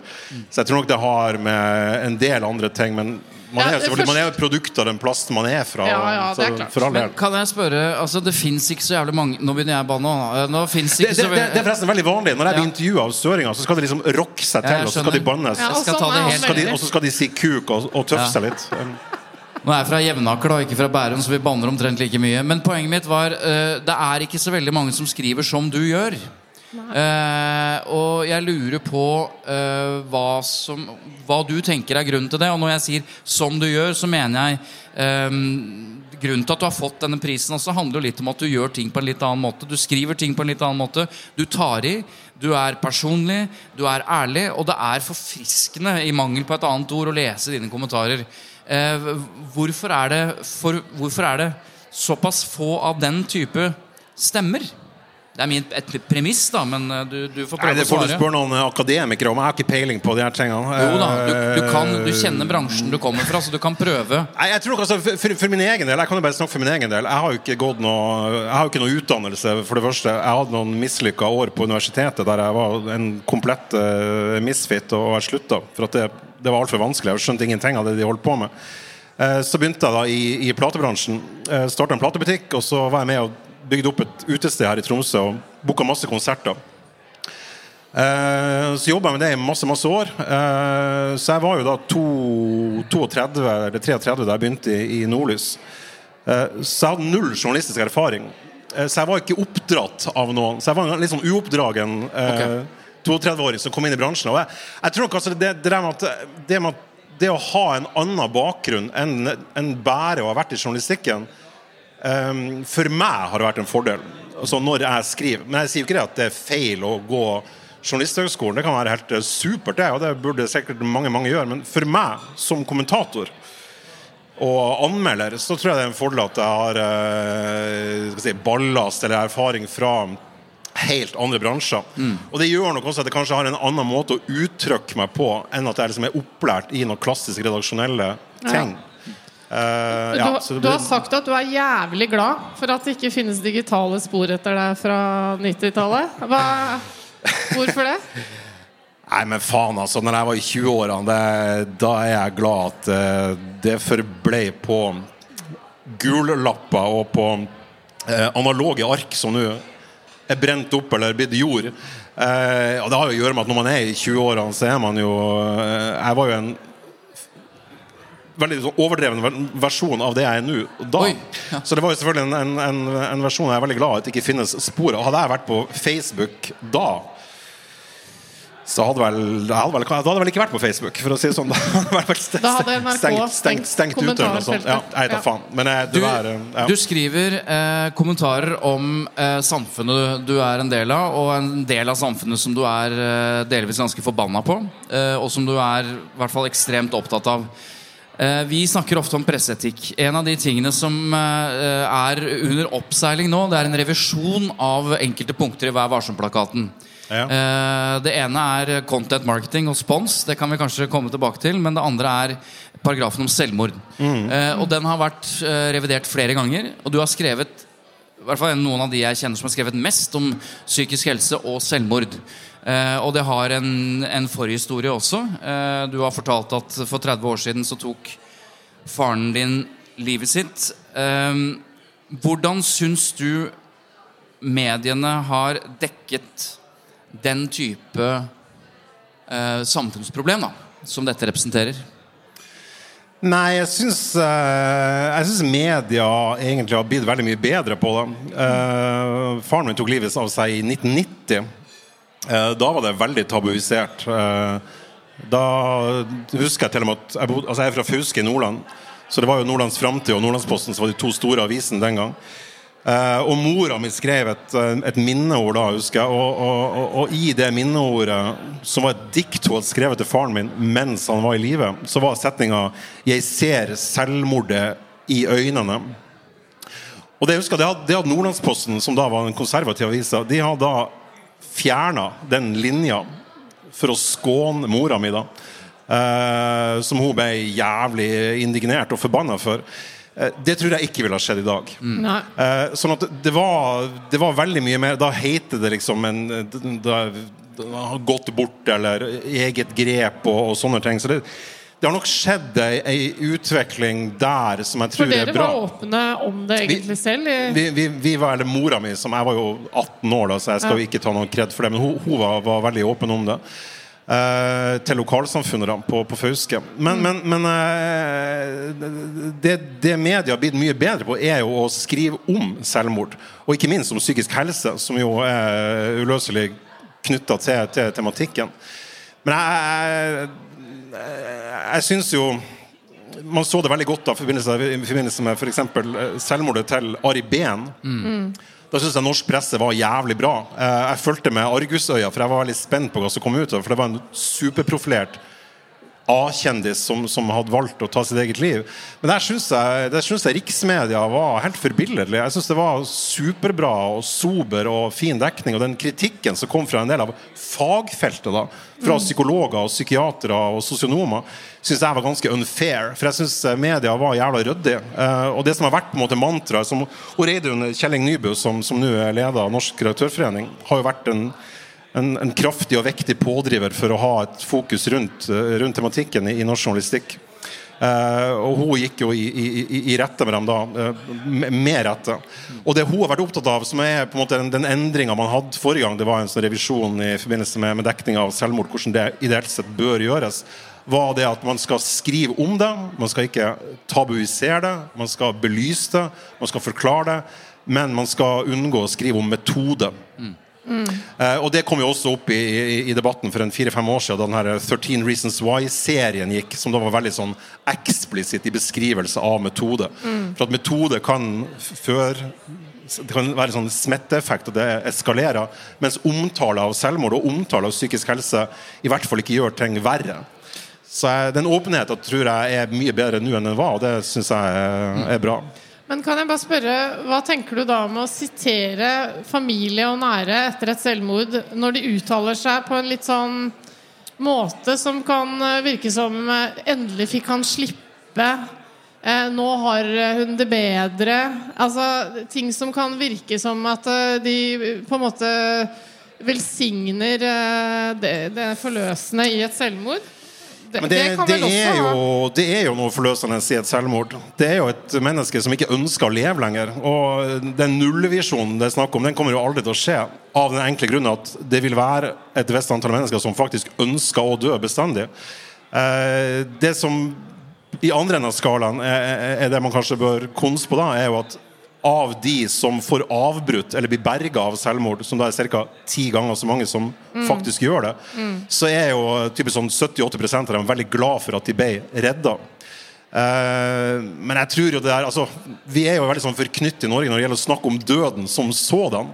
[SPEAKER 3] Så jeg tror nok det har med en del andre ting, men man er jo først... man er et produkt av den plassen man er fra.
[SPEAKER 2] Ja, ja, det er klart.
[SPEAKER 3] For all del.
[SPEAKER 1] Men kan jeg spørre, altså det fins ikke så jævlig mange Nå begynner jeg å banne. Nå
[SPEAKER 3] Det, det,
[SPEAKER 1] så
[SPEAKER 3] det, det er forresten veldig vanlig. Når jeg blir
[SPEAKER 1] Ja.
[SPEAKER 3] intervjua av søringer, så skal de liksom rocke seg til, og så skal de bannes.
[SPEAKER 2] Ja, og
[SPEAKER 1] skal
[SPEAKER 2] sånn
[SPEAKER 1] ta det helt-
[SPEAKER 3] Skal de, og så skal de si kuk og, og tøffe
[SPEAKER 1] Ja.
[SPEAKER 3] seg litt.
[SPEAKER 1] Nå er jeg fra Jevnaker, da, ikke fra Bærum, så vi banner omtrent like mye. Men poenget mitt var uh, det er ikke så veldig mange som skriver som du gjør. Eh, og jeg lurer på eh, hva, som, hva du tenker er grunnen til det. Og når jeg sier 'som du gjør', så mener jeg eh, Grunnen til at du har fått denne prisen, også handler jo litt om at du gjør ting på en litt annen måte. Du skriver ting på en litt annen måte. Du tar i. Du er personlig, du er ærlig, og det er forfriskende, i mangel på et annet ord, å lese dine kommentarer. Eh, hvorfor, er det for, hvorfor er det såpass få av den type stemmer? Det er min, et premiss, da, men eh, du, du får
[SPEAKER 3] Nei,
[SPEAKER 1] svare
[SPEAKER 3] Det
[SPEAKER 1] å
[SPEAKER 3] får du spørre noen akademikere om. Jeg har ikke peiling på de her tingene.
[SPEAKER 1] Jo da, du, du, kan, du
[SPEAKER 3] Eh,
[SPEAKER 1] kjenner bransjen du kommer fra, så du kan prøve.
[SPEAKER 3] Nei, jeg tror altså, for, for min egen del Jeg kan jo bare snakke for min egen del. Jeg har jo ikke gått noe Jeg har jo ikke noe utdannelse, for det første. Jeg hadde noen mislykka år på universitetet der jeg var en komplett uh, misfit, og jeg slutta. For at det, det var altfor vanskelig. Jeg skjønte ingenting av det de holdt på med. Eh, så begynte jeg da i, i platebransjen. Starta en platebutikk, og så var jeg med og bygde opp et utested her i Tromsø og booka masse konserter. Eh, så jobba jeg med det i masse masse år. Eh, så jeg var jo da to, 32 eller 33 da jeg begynte i, i Nordlys. Eh, så jeg hadde null journalistisk erfaring. Så jeg var ikke oppdratt av noen. Så jeg var en litt sånn uoppdragen okay. 32-åring som kom inn i bransjen. Og jeg, jeg tror nok altså det, det, der med at, det med at det å ha en annen bakgrunn enn enn bare å ha vært i journalistikken Um, for meg har det vært en fordel altså når jeg skriver. Men jeg sier jo ikke det at det er feil å gå Journalisthøgskolen. Det kan være helt eh, supert, det, og det burde sikkert mange mange gjøre. Men for meg som kommentator og anmelder, så tror jeg det er en fordel at jeg har eh, skal si, ballast eller erfaring fra helt andre bransjer. Og det gjør nok også at jeg kanskje har en annen måte å uttrykke meg på enn at jeg liksom er opplært i noen klassisk redaksjonelle ting. Eh, ja,
[SPEAKER 2] du,
[SPEAKER 3] så det
[SPEAKER 2] du har sagt at du er jævlig glad for at det ikke finnes digitale spor etter deg fra 90-tallet. Hvorfor det?
[SPEAKER 3] Nei, men faen, altså. Når jeg var i 20-årene, da er jeg glad at uh, det forblei på gullapper og på uh, analoge ark som nå er brent opp eller blitt jord. Og det har jo å gjøre med at når man er i 20-årene, så er man jo Jeg var jo en veldig sånn overdreven versjon av det jeg er nå. Da.
[SPEAKER 1] Oi, ja.
[SPEAKER 3] Så det var jo selvfølgelig en, en, en, en versjon jeg er veldig glad at det ikke finnes spor av. Hadde jeg vært på Facebook da så hadde vel, jeg hadde vel, da hadde vel ikke vært på Facebook, for å si det sånn. Da hadde, jeg vel stengt,
[SPEAKER 2] Da hadde NRK
[SPEAKER 3] stengt, stengt, stengt ut eller noe sånt. Ja, jeg vet da
[SPEAKER 2] Ja.
[SPEAKER 3] faen. Men eh,
[SPEAKER 1] Du,
[SPEAKER 3] er, eh, ja.
[SPEAKER 1] du skriver eh, kommentarer om eh, samfunnet du er en del av, og en del av samfunnet som du er eh, delvis ganske forbanna på, eh, og som du er i hvert fall ekstremt opptatt av. Eh, vi snakker ofte om presseetikk. En av de tingene som eh, er under oppseiling nå, det er en revisjon av enkelte punkter i Vær varsom-plakaten.
[SPEAKER 3] Ja.
[SPEAKER 1] Eh, Det ene er content marketing og spons. Det kan vi kanskje komme tilbake til. Men det andre er paragrafen om selvmord. Mm. Og den har vært revidert flere ganger. Og du har skrevet i hvert fall noen av de jeg kjenner som har skrevet mest om psykisk helse og selvmord. Eh, og det har en, en forhistorie også. Eh, du har fortalt at for 30 år siden så tok faren din livet sitt. Eh, hvordan syns du mediene har dekket den type eh, samfunnsproblem da, som dette representerer?
[SPEAKER 3] Nei, jeg syns, eh, jeg syns media egentlig har blitt veldig mye bedre på det. Eh, faren min tok livet av seg i 1990. Eh, da var det veldig tabuisert. Da husker jeg til og med at jeg, bod, altså jeg er fra Fauske i Nordland. Så det var jo Nordlands Framtid og Nordlandsposten som var de to store avisene den gang. Eh, og mora mi skrev et, eh, et minneord da, husker jeg. Og, og, og, og i det minneordet, som var et dikt hun hadde skrevet til faren min mens han var i live, så var setninga 'Jeg ser selvmordet i øynene'. Og det, jeg husker, det hadde, det hadde Nordlandsposten, som da var en konservativ avis, de hadde da fjerna den linja for å skåne mora mi, da. Eh, som hun ble jævlig indignert og forbanna for. Eh, det tror jeg ikke ville ha skjedd i dag.
[SPEAKER 2] Mm.
[SPEAKER 3] Eh, sånn at det var, det var veldig mye mer Da heter det liksom en da, da har gått bort, eller eget grep og, og sånne ting. Så det, det har nok skjedd ei, ei utvikling der som jeg
[SPEAKER 2] For
[SPEAKER 3] tror er
[SPEAKER 2] dere var åpne om det egentlig selv.
[SPEAKER 3] Vi, vi, vi var, eller Mora mi, som jeg var jo 18 år, da, så jeg skal jo ikke ta noen kred for det, men hun, hun var, var veldig åpen om det. Eh, til lokalsamfunnet på, på Fauske. Men, men, men eh, det, det media har blitt mye bedre på, er jo å skrive om selvmord. Og ikke minst om psykisk helse, som jo er uløselig knytta til, til tematikken. Men jeg, jeg, jeg syns jo man så det veldig godt da, i forbindelse, med f.eks. selvmordet til Ari Behn. Da syns jeg norsk presse var jævlig bra. Eh, Jeg fulgte med Argusøya, for jeg var veldig spent på hva som kom ut. For det var en superprofilert A-kjendis som, som hadde valgt å ta sitt eget liv. Men der syns jeg, der synes jeg riksmedia var helt forbilledlig. Jeg syns det var superbra og sober og fin dekning. Og den kritikken som kom fra en del av fagfeltet, da, fra psykologer, og psykiatere og sosionomer, syns jeg var ganske unfair. For jeg syns media var jævla ryddig. Eh, og det som har vært på en måte mantraet som Reidun Kjelling Nybø, som, som nå er leder av Norsk redaktørforening, har jo vært en en, en, kraftig og vektig pådriver for å ha et fokus rundt, eh, rundt tematikken i, i norsk journalistikk. Uh, og hun gikk jo i, i, i rette med dem da, uh, med rette. Og det hun har vært opptatt av, som er på en måte den, den endringa man hadde forrige gang det var en sånn revisjon i forbindelse med, med dekning av selvmord, hvordan det ideelt sett bør gjøres, var det at man skal skrive om det. Man skal ikke tabuisere det, man skal belyse det, man skal forklare det. Men man skal unngå å skrive om metode. Mm. Mm. Uh, og Det kom jo også opp i, i, i debatten for en fire-fem år siden da den her 13 Reasons Why-serien gikk, som da var veldig sånn eksplisitt i beskrivelse av metode. Mm. For at metode kan føre det kan være sånn smitteeffekt, og det eskalerer. Mens omtale av selvmord og omtale av psykisk helse i hvert fall ikke gjør ting verre. Så Den åpenheten tror jeg er mye bedre nå enn den var, og det syns jeg er, er bra.
[SPEAKER 2] Men kan jeg bare spørre, Hva tenker du da om å sitere familie og nære etter et selvmord, når de uttaler seg på en litt sånn måte som kan eh, virke som eh, Endelig fikk han slippe. Eh, nå har hun det bedre. Altså ting som kan virke som at de på en måte velsigner det, det forløsende i et selvmord.
[SPEAKER 3] Det, det, det, er jo, det, er jo, noe forløsende i et selvmord. Det er jo et menneske som ikke ønsker å leve lenger. Og den nullvisjonen det er snakk om, den kommer jo aldri til å skje. Av den enkle grunn at det vil være et visst antall mennesker som faktisk ønsker å dø bestandig. Eh, det som i andre enden av skalaen er, er det man kanskje bør konse på da, er jo at av de som får avbrutt eller blir berga av selvmord, som da er ca. ti ganger så mange som mm. faktisk gjør det, mm. så er jo typisk sånn 70-80 av dem veldig glad for at de ble redda. Uh, men jeg tror jo det er altså, Vi er jo veldig sånn forknyttet i Norge når det gjelder å snakke om døden som sådan.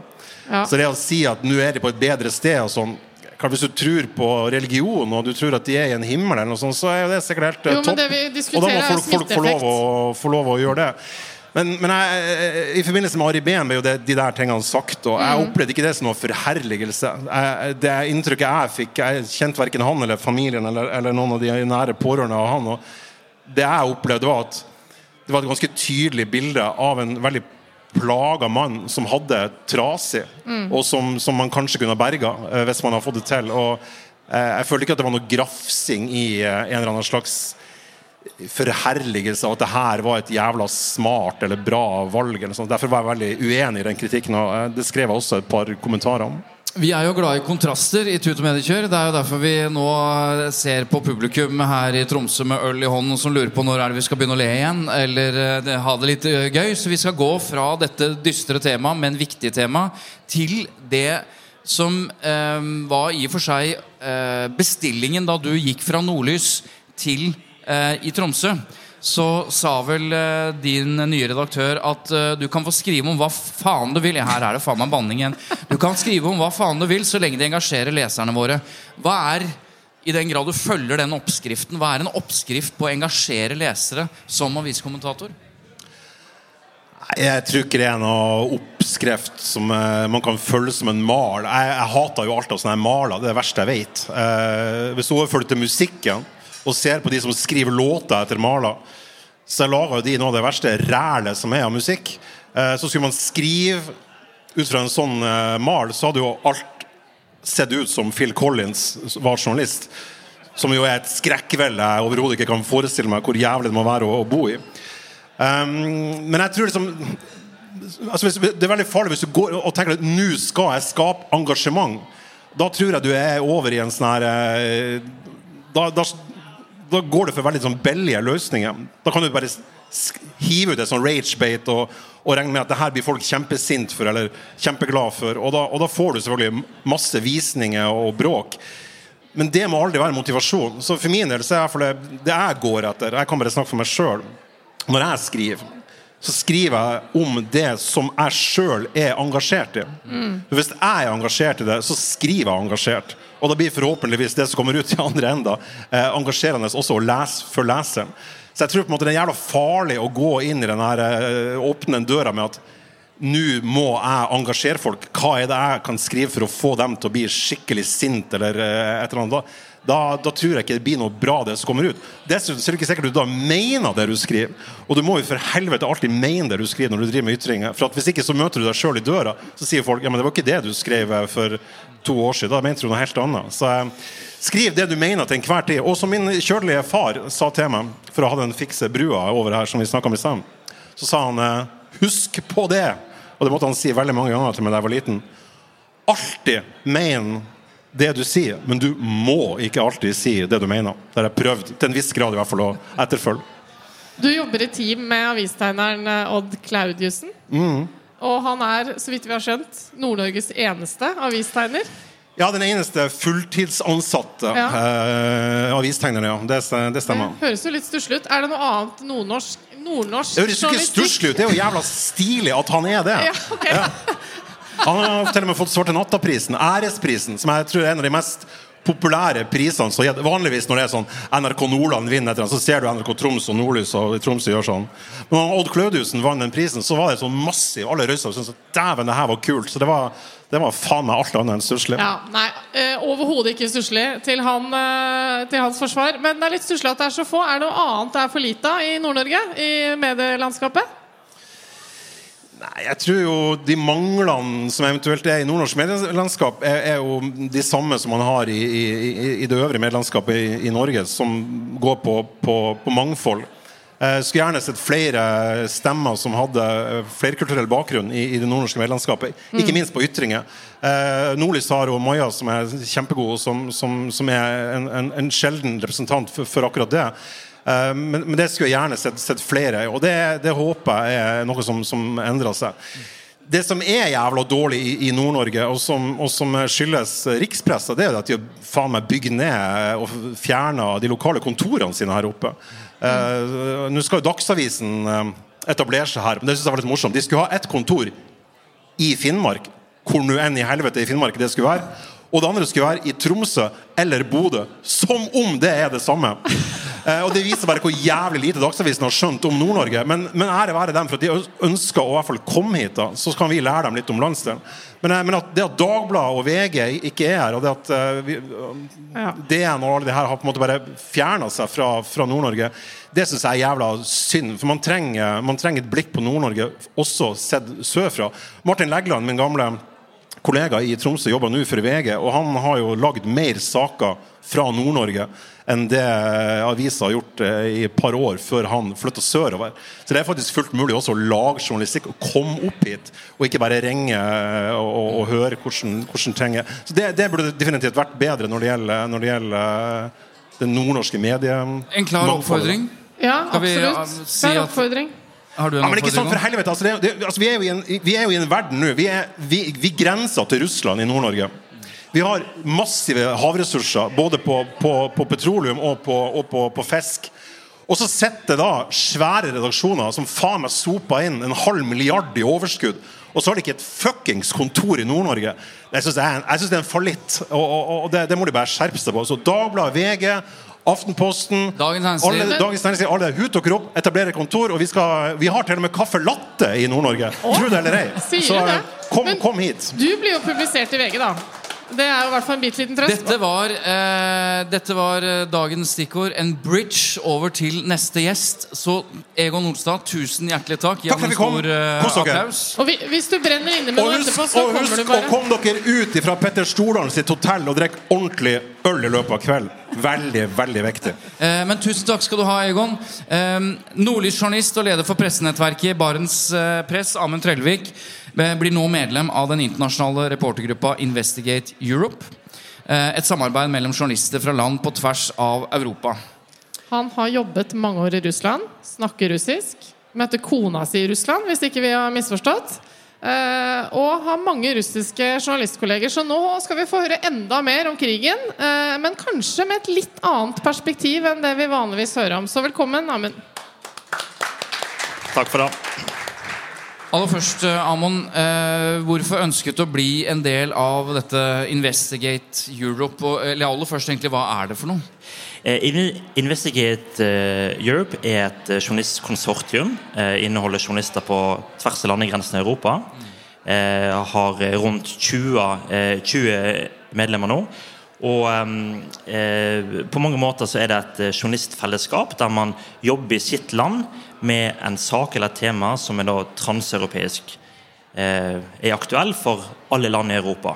[SPEAKER 3] Ja. Så det å si at nå er de på et bedre sted og sånn hvis du tror på religion og du tror at de er i en himmel, eller noe sånt, så er jo det sikkert helt
[SPEAKER 2] jo,
[SPEAKER 3] topp. Og da må folk, folk få, lov å, få lov å gjøre det. Men, men jeg, i forbindelse med Ari Behn ble jo det, de der tingene sagt, og jeg mm. opplevde ikke det som noe forherligelse. Jeg, det inntrykket jeg fikk Jeg kjente verken han eller familien eller, eller, noen av de nære pårørende av han. Og det jeg opplevde, var at det var et ganske tydelig bilde av en veldig plaga mann som hadde trasig, mm. og som, som, man kanskje kunne ha berga eh, hvis man hadde fått det til. Og eh, jeg følte ikke at det var noe grafsing i eh, en eller annen slags forherligelse av at det her var et jævla smart eller bra valg. Eller. Derfor var jeg veldig uenig i den kritikken. og Det skrev jeg også et par kommentarer om.
[SPEAKER 1] Vi er jo glad i kontraster i Tut og Mediekjør. Det er jo derfor vi nå ser på publikum her i Tromsø med øl i hånden som lurer på når er det vi skal begynne å le igjen, eller eh, ha det litt eh, gøy. Så vi skal gå fra dette dystre temaet, men viktige temaet, til det som eh, var i og for seg eh, bestillingen da du gikk fra Nordlys til Eh, i Tromsø, så sa vel eh, din nye redaktør at eh, du kan få skrive om hva faen du vil. Her er det faen meg banning igjen. Du kan skrive om hva faen du vil, så lenge de engasjerer leserne våre. Hva er, i den grad du følger den oppskriften, hva er en oppskrift på å engasjere lesere som aviskommentator?
[SPEAKER 3] Jeg tror ikke det er noe oppskrift som man kan følge som en mal. Jeg, jeg hater jo alt av sånne maler. Det er det verste jeg vet. Eh, hvis du overfører det til musikken og ser på de som skriver låter etter maler, så lager de noe av det verste rælet som er av musikk. Eh, så skulle man skrive ut fra en sånn eh, mal, så hadde jo alt sett ut som Phil Collins var journalist. Som jo er et skrekkvelde jeg overhodet ikke kan forestille meg hvor jævlig det må være å, å bo i. Um, men jeg tror liksom altså Det er veldig farlig hvis du går og tenker at nå skal jeg skape engasjement. Da tror jeg du er over i en sånn her eh, da, da går det for veldig sånn billige løsninger. Da kan du bare hive ut et sånn ragebate og, og, regne med at det her blir folk kjempesint for eller kjempeglad for. Og da, og da, får du selvfølgelig masse visninger og bråk. Men det må aldri være motivasjon. Så for min del så er det det jeg går etter. Jeg kan bare snakke for meg sjøl. Når jeg skriver, så skriver jeg om det som jeg sjøl er engasjert i. Hvis jeg er engasjert i det, så skriver jeg engasjert. Og da blir forhåpentligvis det som kommer ut i andre enda, eh, engasjerende også å lese for leseren. Så jeg tror på en måte det er jævla farlig å gå inn i den her, eh, åpne døra med at nå må jeg engasjere folk. Hva er det jeg kan skrive for å få dem til å bli skikkelig sint eller eh, et eller annet? Da, da, da tror jeg ikke det blir noe bra, det som kommer ut. Dessuten er det ikke sikkert du da mener det du skriver. Og du må jo for helvete alltid mene det du skriver når du driver med ytringer. For at hvis ikke så møter du deg sjøl i døra, så sier folk ja, men det var ikke det du skrev eh, for to år siden. Da mente du noe helt annet. Så eh, skriv det du mener til enhver tid. Og som min kjødelige far sa til meg, for å ha den fikse brua over her som vi snakka om i stad, så sa han eh, husk på det. Og det måtte han si veldig mange ganger til meg da jeg var liten. Alltid mene det du sier, men du må ikke alltid si det du mener. Det har jeg prøvd til en viss grad i hvert fall å etterfølge.
[SPEAKER 2] Du jobber i team med avistegneren eh, Odd Claudiussen. Og han er, så vidt vi har skjønt, Nord-Norges eneste avistegner.
[SPEAKER 3] Ja, den eneste fulltidsansatte
[SPEAKER 2] Ja.
[SPEAKER 3] eh, avistegneren, ja. Det, det stemmer.
[SPEAKER 2] Det høres jo litt stusslig ut. Er det noe annet nordnorsk, nordnorsk
[SPEAKER 3] Det høres jo ikke stusslig ut. Det er jo jævla stilig at han er det.
[SPEAKER 2] Ja, ok.
[SPEAKER 3] Han har til og med fått Svarte Natta-prisen, æresprisen, som jeg tror er en av de mest populære prisene. Så vanligvis når det er sånn NRK Nordland vinner et eller annet, så ser du NRK Troms og Nordlys og Tromsø gjør sånn. Men når Odd Claudiussen vant den prisen, så var det sånn massiv. Alle røysa syntes at dæven, det her var kult. Så det var, det var faen meg alt annet enn stusslig.
[SPEAKER 2] Ja, nei, eh, Overhodet ikke stusslig til, han, eh, til hans forsvar. Men det er litt stusslig at det er så få. Er det noe annet det er for lite av i Nord-Norge? I medielandskapet?
[SPEAKER 3] Nei, jeg tror jo de manglene som eventuelt er i nordnorsk medielandskap, er, er jo de samme som man har i, i, i- det øvrige medielandskapet i, i Norge, som går på, på, på mangfold. Jeg skulle gjerne sett flere stemmer som hadde eh, flerkulturell bakgrunn i, i det nordnorske medlemskapet. Ikke minst på ytringer. Eh, Nordlys har jo Maja, som er kjempegod, og som, som, som er en, en, en sjelden representant for, for akkurat det. Eh, men, men det skulle jeg gjerne sett, sett flere, og det, det håper jeg er noe som, som endrer seg. Det som er jævla dårlig i, i Nord-Norge, og, og som skyldes rikspressa, det er at de faen meg bygger ned og fjerner de lokale kontorene sine her oppe. Eh, Nå skal jo Dagsavisen eh, etablere seg her, men det synes jeg var litt morsomt. De skulle ha ett kontor i Finnmark, hvor nå enn i helvete i Finnmark det skulle være. Og det andre skulle være i Tromsø eller Bodø. Som om det er det samme! Eh, og Det viser bare hvor jævlig lite Dagsavisen har skjønt om Nord-Norge. Men, men ære være dem for at de ønsker å i hvert fall komme hit, da. så kan vi lære dem litt om landsdelen. Men, eh, men at det at Dagbladet og VG ikke er her, og det at eh, vi. DN og alle de her har på en måte bare fjerna seg fra, fra Nord-Norge, det syns jeg er jævla synd. For man trenger, man trenger et blikk på Nord-Norge, også sett sørfra. Martin Legland, min gamle kollega i Tromsø, jobber nå for VG, og han har jo lagd mer saker fra Nord-Norge enn det avisa har gjort eh, i et par år før han flytta sørover. Så det er faktisk fullt mulig også å lage journalistikk og komme opp hit, og ikke bare ringe eh, og, og, og høre hvordan, hvordan ting er. Så det, det burde definitivt vært bedre når det gjelder, når det gjelder det den nordnorske medie...
[SPEAKER 1] En klar oppfordring.
[SPEAKER 2] Ja, absolutt.
[SPEAKER 1] at-
[SPEAKER 2] oppfordring.
[SPEAKER 1] Har du en
[SPEAKER 3] Ja, men ikke sånn for helvete. Altså, det, det, altså, vi, er en, vi er jo i en verden nå. Vi, er, vi, vi grenser til Russland i Nord-Norge. Vi har massive havressurser, både på, på, på petroleum og, på, og på, på fisk. Og så sitter da svære redaksjoner som faen meg soper inn en halv milliard i overskudd. Og så har de ikke et fuckings kontor i Nord-Norge. Jeg syns det, det er en fallitt. Og, og, og det, det må de bare skjerpe seg på. Så Dagbladet, VG, Aftenposten
[SPEAKER 1] Dagens Næringsliv.
[SPEAKER 3] alle, Dagens Næringsliv, alle hut og kropp, etablerer kontor. Og vi, skal, vi har til og med kaffe latte i Nord-Norge. Tro det eller ei. Så kom,
[SPEAKER 2] Men-
[SPEAKER 3] kom hit.
[SPEAKER 2] Du blir jo publisert i VG, da. Det er jo i hvert fall en bitte liten trøst.
[SPEAKER 1] Dette var, eh, dette var eh, dagens stikkord. En bridge over til neste gjest. Så Egon Olstad, tusen hjertelig takk. Gi
[SPEAKER 3] Takk
[SPEAKER 1] ham
[SPEAKER 3] for
[SPEAKER 1] en
[SPEAKER 3] at vi kom.
[SPEAKER 1] stor eh,
[SPEAKER 3] Kos dere.
[SPEAKER 1] applaus.
[SPEAKER 2] Og vi, hvis du brenner inne med
[SPEAKER 3] Og
[SPEAKER 2] noe
[SPEAKER 3] husk,
[SPEAKER 2] etterpå, så
[SPEAKER 3] og
[SPEAKER 2] kommer
[SPEAKER 3] husk
[SPEAKER 2] du
[SPEAKER 3] å
[SPEAKER 2] bare.
[SPEAKER 3] komme dere ut fra Petter Stordalen sitt hotell og drikke ordentlig øl i løpet av kvelden. Veldig, veldig viktig.
[SPEAKER 1] Eh, men tusen takk skal du ha, Egon. Eh, Nordlysjournalist og leder for pressenettverket Barents eh, Press, Amund Trellevik, eh, blir nå medlem av den internasjonale reportergruppa Investigate Europe. Eh, et samarbeid mellom journalister fra land på tvers av Europa.
[SPEAKER 2] Han har jobbet mange år i Russland, snakker russisk. Møtte kona si i Russland, hvis ikke vi har misforstått. Uh, og har mange russiske journalistkolleger. Så nå skal vi få høre enda mer om krigen. Uh, men kanskje med et litt annet perspektiv enn det vi vanligvis hører om. Så velkommen, Amund.
[SPEAKER 4] Takk for det.
[SPEAKER 1] Aller først, eh, Amon, eh, hvorfor ønsket du å bli en del av dette Investigate Europe? Og, eller aller først, egentlig, hva er det for noe?
[SPEAKER 4] Eh, Investigate eh, Europe er et eh, journalistkonsortium. Eh, inneholder journalister på tvers av landegrensene i Europa. Eh, har eh, rundt 20, eh, 20 medlemmer nå. Og eh, på mange måter så er det et eh, journalistfellesskap der man jobber i sitt land med en sak eller et tema som er da transeuropeisk. Eh, er aktuell for alle land i Europa.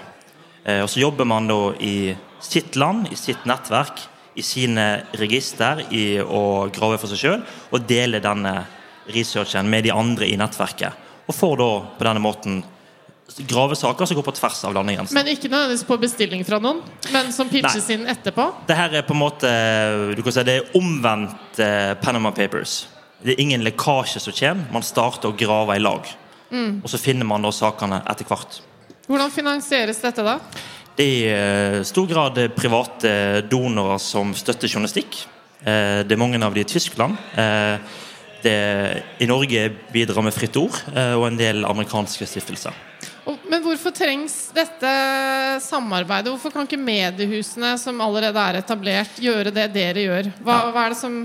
[SPEAKER 4] Eh, og så jobber man da i sitt land, i sitt nettverk, i sine register, i å grave for seg sjøl, og dele denne researchen med de andre i nettverket. Og får da på denne måten grave saker som går på tvers av landegrensene.
[SPEAKER 2] Men ikke nødvendigvis på bestilling fra noen, men som pitches
[SPEAKER 4] Nei.
[SPEAKER 2] inn etterpå.
[SPEAKER 4] Det her er på en måte du kan si det er omvendt eh, Panama Papers. Det er ingen lekkasje som kommer. Man starter å grave i lag. Og så finner man da sakene etter hvert.
[SPEAKER 2] Hvordan finansieres dette da?
[SPEAKER 4] Det er i stor grad private donorer som støtter journalistikk. Eh, Det er mange av de i Tyskland. Eh, Det, I Norge bidrar med Fritt Ord eh, og en del amerikanske stiftelser.
[SPEAKER 2] Men hvorfor trengs dette samarbeidet? Hvorfor kan ikke mediehusene som allerede er etablert, gjøre det dere gjør? Hva, hva er det som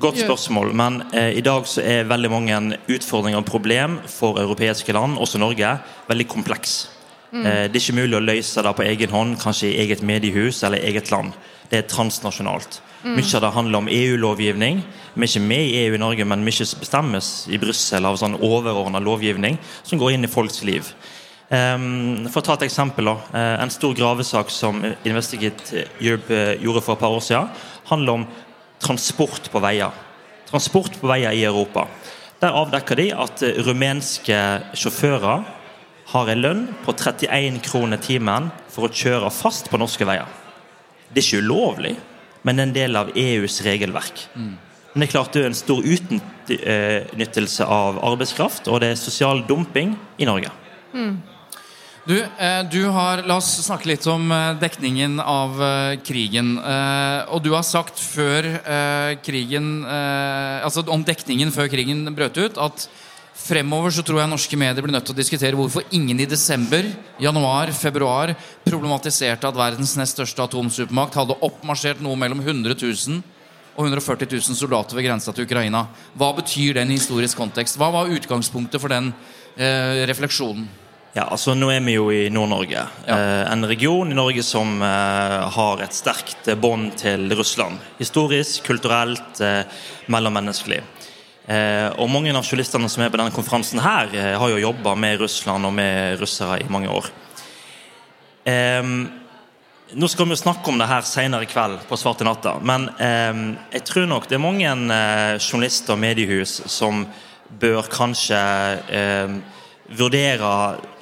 [SPEAKER 4] Godt spørsmål, men eh, i dag så er veldig mange utfordringer og problem for europeiske land, også Norge, veldig kompleks. Eh, det er ikke mulig å løse det på egen hånd, kanskje i eget mediehus eller eget land. Det er transnasjonalt. Mye av det handler om EU-lovgivning. Vi er ikke med i EU i Norge, men mye bestemmes i Brussel av sånn overordna lovgivning som går inn i folks liv. Um, for å ta et eksempel. Da. Eh, en stor gravesak som Investigate Europe uh, gjorde for et par år siden, handler om transport på veier. Transport på veier i Europa. Der avdekker de at eh, rumenske sjåfører har en lønn på 31 kroner timen for å kjøre fast på norske veier. Det er ikke ulovlig, men en del av EUs regelverk. Men det er klart det er en stor utnyttelse av arbeidskraft, og det er sosial dumping i Norge.
[SPEAKER 1] Du, eh, du har, La oss snakke litt om eh, dekningen av eh, krigen. Og du har sagt før krigen Altså om dekningen før krigen brøt ut, at fremover så tror jeg norske medier blir nødt til å diskutere hvorfor ingen i desember, januar, februar problematiserte at verdens nest største atomsupermakt hadde oppmarsjert noe mellom 100 000 og 140 000 soldater ved grensa til Ukraina. Hva betyr den historisk kontekst? Hva var utgangspunktet for den eh, refleksjonen?
[SPEAKER 4] Ja, altså Nå er vi jo i Nord-Norge.
[SPEAKER 1] Ja.
[SPEAKER 4] Eh, en region i Norge som eh, har et sterkt eh, bånd til Russland. Historisk, kulturelt, mellommenneskelig. Og mange av journalistene som er på denne konferansen her, har jo jobba med Russland og med russere i mange år. Nå skal vi jo snakke om det her senere i kveld på Svarte natta, men jeg tror nok det er mange journalister og mediehus som bør kanskje vurdere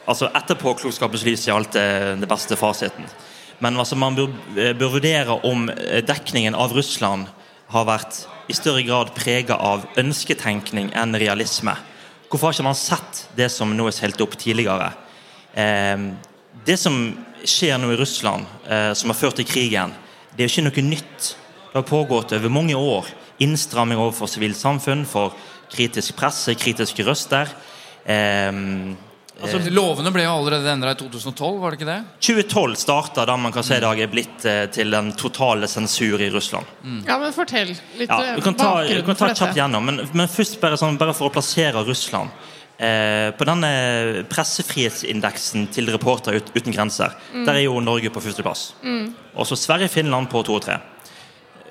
[SPEAKER 4] altså Etterpåklokskapens lys er alltid den beste fasiten. Men altså, man bør, eh, bør vurdere om eh, dekningen av Russland har vært i større grad prega av ønsketenkning enn realisme. Hvorfor har ikke man sett det som nå er seilt opp tidligere? Eh, det som skjer nå i Russland, eh, som har ført til krigen, det er jo ikke noe nytt. Det har pågått over mange år. Innstramming overfor sivilt samfunn, for kritisk presse, kritiske røster. Eh,
[SPEAKER 1] Altså, lovene ble jo allerede endra i 2012, var det ikke det?
[SPEAKER 4] 2012 starta da man kan si i dag er blitt eh, til den totale sensur i Russland.
[SPEAKER 2] Ja, men fortell litt
[SPEAKER 4] Ja,
[SPEAKER 2] eh,
[SPEAKER 4] du kan ta, du kan ta kjapt gjennom, men, men først bare, sånn, bare for å plassere Russland. Eh, på denne pressefrihetsindeksen til Reportere ut, uten grenser, der er jo Norge på førsteplass. Og så Sverige og Finland på to og tre.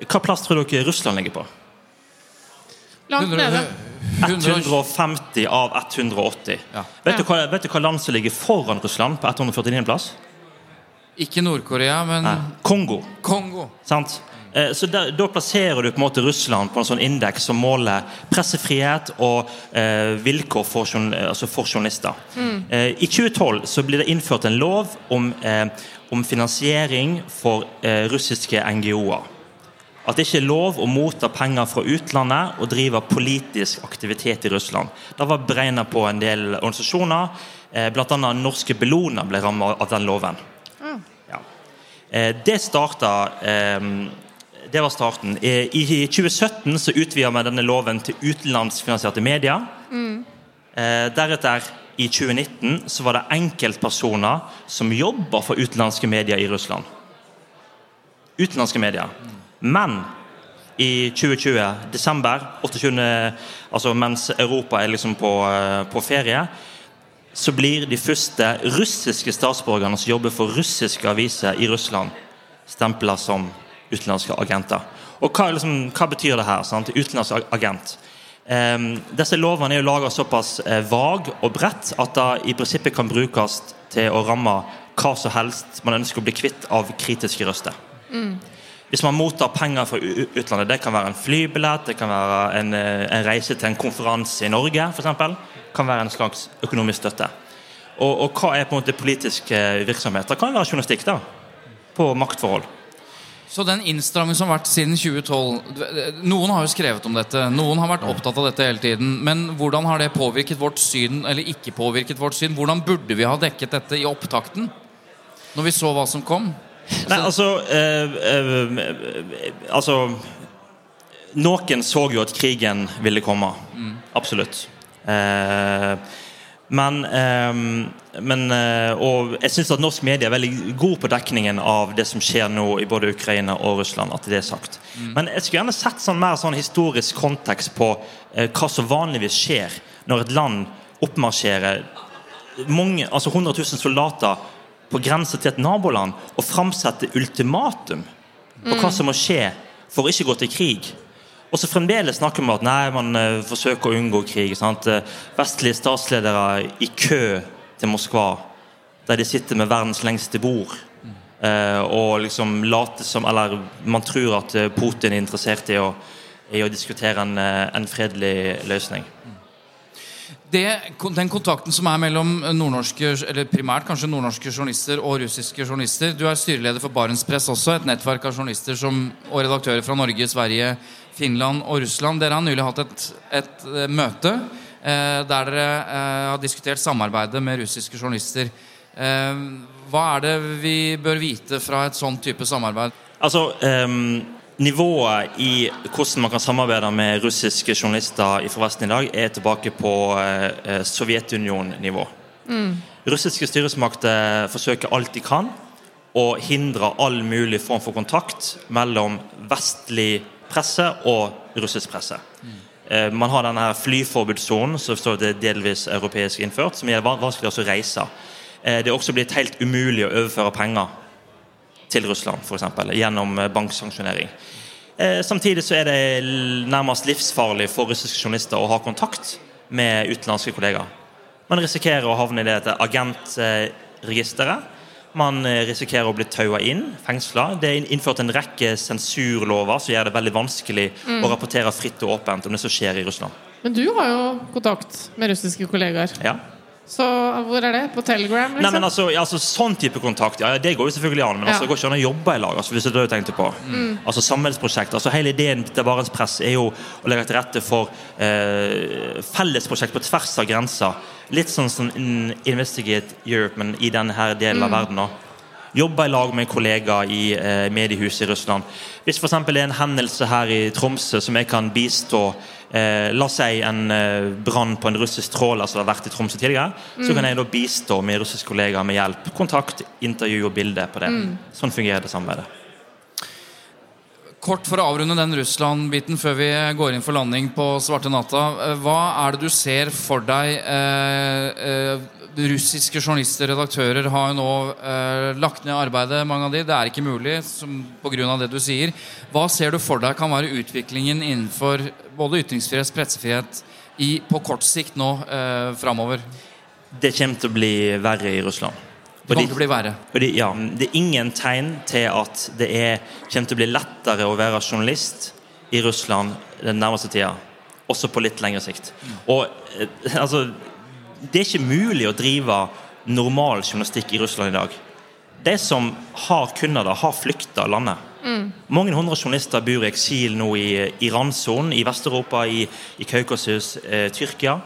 [SPEAKER 4] Hva plass tror dere Russland ligger på?
[SPEAKER 2] Langt nede.
[SPEAKER 4] 150 av 180.
[SPEAKER 1] Ja.
[SPEAKER 4] Vet, du hva, vet du hva land som ligger foran Russland på 149. plass?
[SPEAKER 1] Ikke Nord-Korea, men
[SPEAKER 4] Nei. Kongo.
[SPEAKER 1] Kongo.
[SPEAKER 4] Sant? Eh, Så der, Da plasserer du på en måte Russland på en sånn indeks som måler pressefrihet og eh, vilkår for, altså for journalister. Eh, I 2012 så blir det innført en lov om, eh, om finansiering for eh, russiske NGO-er. At det ikke er lov å motta penger fra utlandet og drive politisk aktivitet i Russland. Det var beregna på en del organisasjoner, eh, bl.a. norske Bellona ble rammet av den loven. Ja. Eh, Det starta eh, det var starten. I i 2017 så utvida vi denne loven til utenlandsfinansierte medier. Mm. deretter, i 2019, så var det enkeltpersoner som jobber for utenlandske medier i Russland. Utenlandske medier. Men i 2020, desember, 28, altså mens Europa er liksom på, eh, på ferie, så blir de første russiske statsborgerne som jobber for russiske aviser i Russland, stempla som utenlandske agenter. Og hva, liksom, hva betyr det her? Sant? Utenlandsk agent. Um, disse lovene er jo laga såpass eh, vag og bredt at det i prinsippet kan brukes til å ramme hva som helst man ønsker å bli kvitt av kritiske røster. Hvis man mottar penger fra utlandet, det kan være en flybillett, det kan være en, eh, en reise til en konferanse i Norge, f.eks., kan være en slags økonomisk støtte. Og, og hva er på en måte politisk eh, virksomhet? Det kan være journalistikk, da. På maktforhold.
[SPEAKER 1] Så den innstrammingen som har vært siden 2012 Noen har jo skrevet om dette, noen har vært opptatt av dette hele tiden. Men hvordan har det påvirket vårt syn, eller ikke påvirket vårt syn? Hvordan burde vi ha dekket dette i opptakten? Når vi så hva som kom?
[SPEAKER 4] Nei, altså, eh, eh, altså Noen så jo at krigen ville komme. Absolutt. Eh, men, eh, men eh, Og jeg syns at norsk media er veldig god på dekningen av det som skjer nå i både Ukraina og Russland. at det er sagt. Men jeg skulle gjerne sett sånn mer sånn historisk kontekst på eh, hva som vanligvis skjer når et land oppmarsjerer mange, altså 100 000 soldater på grensa til et naboland og framsette ultimatum på hva som må skje for å ikke gå til krig. Og så fremdeles snakker vi om at nei, man eh, forsøker å unngå krig. Sant? Eh, Vestlige statsledere i kø til Moskva, der de sitter med verdens lengste bord. eh, og liksom later som Eller man tror at Putin er interessert i å, i å diskutere en, en fredelig løsning.
[SPEAKER 1] Det, den kontakten som er mellom nordnorske, eller primært kanskje nordnorske journalister og russiske journalister Du er styreleder for Barentspress også, et nettverk av journalister som, og redaktører fra Norge, Sverige, Finland og Russland. Dere har nylig hatt et, et eh, møte eh, der dere eh, har diskutert samarbeidet med russiske journalister. Eh, hva er det vi bør vite fra et sånn type samarbeid?
[SPEAKER 4] Altså, ehm, Nivået i hvordan man kan samarbeide med russiske journalister fra Vesten i dag, er tilbake på eh, eh, Sovjetunionen-nivå. Russiske styresmakter forsøker alt de kan å hindre all mulig form for kontakt mellom vestlig presse og russisk presse. Eh, man har denne her flyforbudssonen som står det delvis europeisk innført, som gjør det vanskelig å reise. Eh, det er også blitt helt umulig å overføre penger til Russland, eksempel, gjennom eh, banksanksjonering. Eh, samtidig så er det nærmest livsfarlig for russiske journalister å ha kontakt med utenlandske kollegaer. Man risikerer å havne i det agentregisteret. Man eh, risikerer å bli taua inn, fengsla. Det er innført en rekke sensurlover som gjør det veldig vanskelig å rapportere fritt og åpent om det som skjer i Russland.
[SPEAKER 2] Men du har jo kontakt med russiske kollegaer.
[SPEAKER 4] Ja.
[SPEAKER 2] Så hvor er det? På Telegram? Liksom?
[SPEAKER 4] Nei, men altså, altså Sånn type kontakt, ja, det går jo selvfølgelig an. Men altså, det går ikke an å jobbe i lag. Altså, hvis det er det du tenkte på Altså Samarbeidsprosjekt. altså Hele ideen til Barentspress er jo å legge til rette for eh, fellesprosjekt på tvers av grenser. Litt sånn som in- Investigate Europe, men i denne her delen av verden. da Jobbe i lag med kollegaer i eh, mediehuset i Russland. Hvis f.eks. det er en hendelse her i Tromsø som jeg kan bistå eh, La oss si en eh, brann på en russisk tråler som har vært i Tromsø tidligere. Så kan jeg da bistå med russiske kollegaer med hjelp. Kontakt, intervju og bilde på det. Sånn fungerer det samarbeidet.
[SPEAKER 1] Kort for å avrunde den Russland-biten før vi går inn for landing på svarte natta. Hva er det du ser for deg eh, eh, Russiske journalister redaktører har jo nå eh, lagt ned arbeidet, mange av de. Det er ikke mulig pga. det du sier. Hva ser du for deg kan være utviklingen innenfor både ytringsfrihet, pressefrihet i, på kort sikt nå eh, framover?
[SPEAKER 4] Det kommer til å bli verre i Russland.
[SPEAKER 1] Det kommer til å bli verre.
[SPEAKER 4] Det, ja, det er ingen tegn til at det er, kommer til å bli lettere å være journalist i Russland den nærmeste tida. Også på litt lengre sikt. Og eh, altså Det er ikke mulig å drive normal journalistikk i Russland i dag. De som har kunnet det, har flykta landet. Mange hundre journalister bor i eksil nå i, i randsonen i Vest-Europa, i, i Kaukasus, eh, Tyrkia.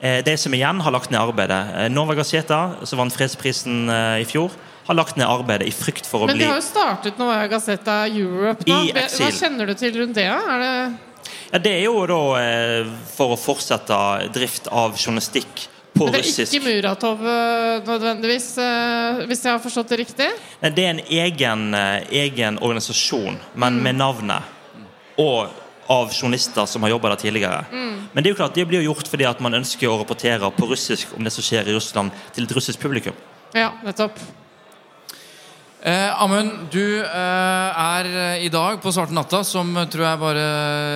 [SPEAKER 4] Eh, de som igjen har lagt ned arbeidet. Eh, Nova Gazeta, som vant fredsprisen eh, i fjor, har lagt ned arbeidet i frykt for å
[SPEAKER 2] Men
[SPEAKER 4] bli
[SPEAKER 2] de har jo startet Nova Gazeta Europe.
[SPEAKER 4] I
[SPEAKER 2] Hva kjenner du til rundt det? Er det
[SPEAKER 4] Ja, Det er jo da for å fortsette drift av journalistikk på
[SPEAKER 2] Men det er
[SPEAKER 4] russisk.
[SPEAKER 2] ikke Muratov nødvendigvis, hvis jeg har forstått det riktig?
[SPEAKER 4] Nei, Det er en egen, egen organisasjon, men
[SPEAKER 2] Mm.
[SPEAKER 4] med navnet. Og av journalister som har jobba der tidligere.
[SPEAKER 2] Mm.
[SPEAKER 4] Men det er jo klart, det blir jo gjort fordi at man ønsker å rapportere på russisk om det som skjer i Russland, til et russisk publikum.
[SPEAKER 2] Ja, nettopp.
[SPEAKER 1] Eh, Amund, du eh, er eh, i dag på Svarte natta som eh, tror jeg bare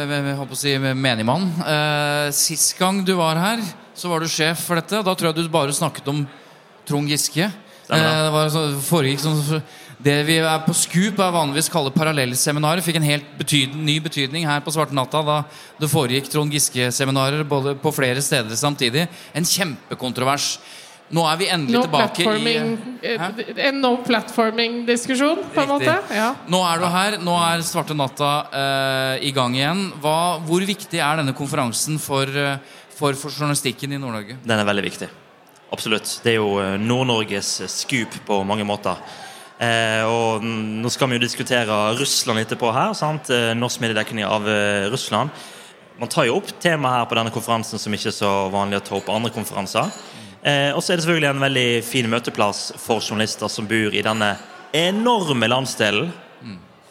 [SPEAKER 1] eh, jeg håper å si, menigmann. Eh, sist gang du var her, så var du sjef for dette. Da tror jeg du bare snakket om Trond Giske. Eh,
[SPEAKER 4] Stemmer det.
[SPEAKER 1] det var så, foregikk sånn Det vi er på Scoop er vanligvis kaller parallellseminarer, fikk en helt betydning, ny betydning her på Svarte natta da det foregikk Trond Giske-seminarer både på flere steder samtidig. En kjempekontrovers. Nå er vi endelig
[SPEAKER 2] No
[SPEAKER 1] tilbake i Hæ?
[SPEAKER 2] eh, en no platforming-diskusjon, på en måte. Ja.
[SPEAKER 1] Nå er du her, nå er Svarte natta uh, i gang igjen. Hva, hvor viktig er denne konferansen for, eh, for, for journalistikken i Nord-Norge?
[SPEAKER 4] Den er veldig viktig. Absolutt. Det er jo Nord-Norges scoop på mange måter. Eh, og mm, nå skal vi jo diskutere Russland etterpå her. sant? Eh, norsk mediedekning av eh, Russland. Man tar jo opp tema her på denne konferansen som ikke er så vanlig å ta opp på andre konferanser. Eh, og så er det selvfølgelig en veldig fin møteplass for journalister som bor i denne enorme landsdelen.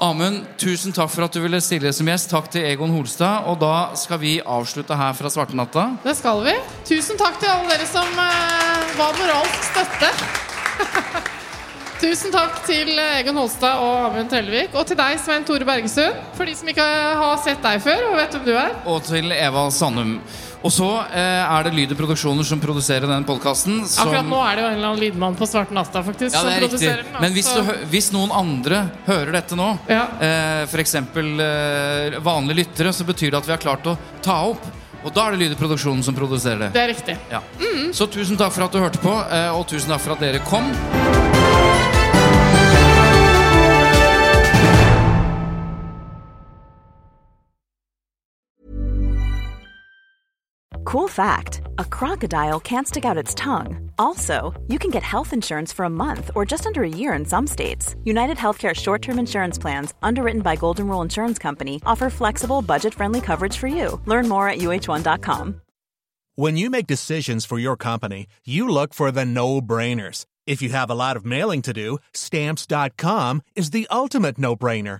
[SPEAKER 1] Amund, tusen takk for at du ville stille som gjest. Takk til Egon Holstad. Og da skal vi avslutte her fra Svartenatta.
[SPEAKER 2] Det skal vi. Tusen takk til alle dere som eh, var moralsk støtte. Tusen takk til eh, Egon Holstad og Amund Trellevik. Og til deg, Svein Tore Bergesund. For de som ikke har sett deg før og vet hvem du er.
[SPEAKER 1] Og til Eva Sandum. Og så eh, er det Lyd og Produksjoner som produserer den podkasten.
[SPEAKER 2] Akkurat nå er det jo en eller annen lydmann på Svarte natta faktisk,
[SPEAKER 1] Ja, det er
[SPEAKER 2] som
[SPEAKER 1] riktig.
[SPEAKER 2] den.
[SPEAKER 1] Men hvis,
[SPEAKER 2] altså.
[SPEAKER 1] du, hø- hvis noen andre hører dette nå,
[SPEAKER 2] Ja.
[SPEAKER 1] eh, f.eks. Eh, vanlige lyttere, så betyr det at vi har klart å ta opp. Og da er det Lyd og Produksjonen som produserer det.
[SPEAKER 2] Det er riktig.
[SPEAKER 1] Ja. Så tusen takk for at du hørte på, eh, og tusen takk for at dere kom.
[SPEAKER 5] Cool fact a crocodile can't stick out its tongue. Also, you can get health insurance for a month or just under a year in some states. United Healthcare short term insurance plans, underwritten by Golden Rule Insurance Company, offer flexible, budget friendly coverage for you. Learn more at uh1.com.
[SPEAKER 6] When you make decisions for your company, you look for the no brainers. If you have a lot of mailing to do, stamps.com is the ultimate no brainer.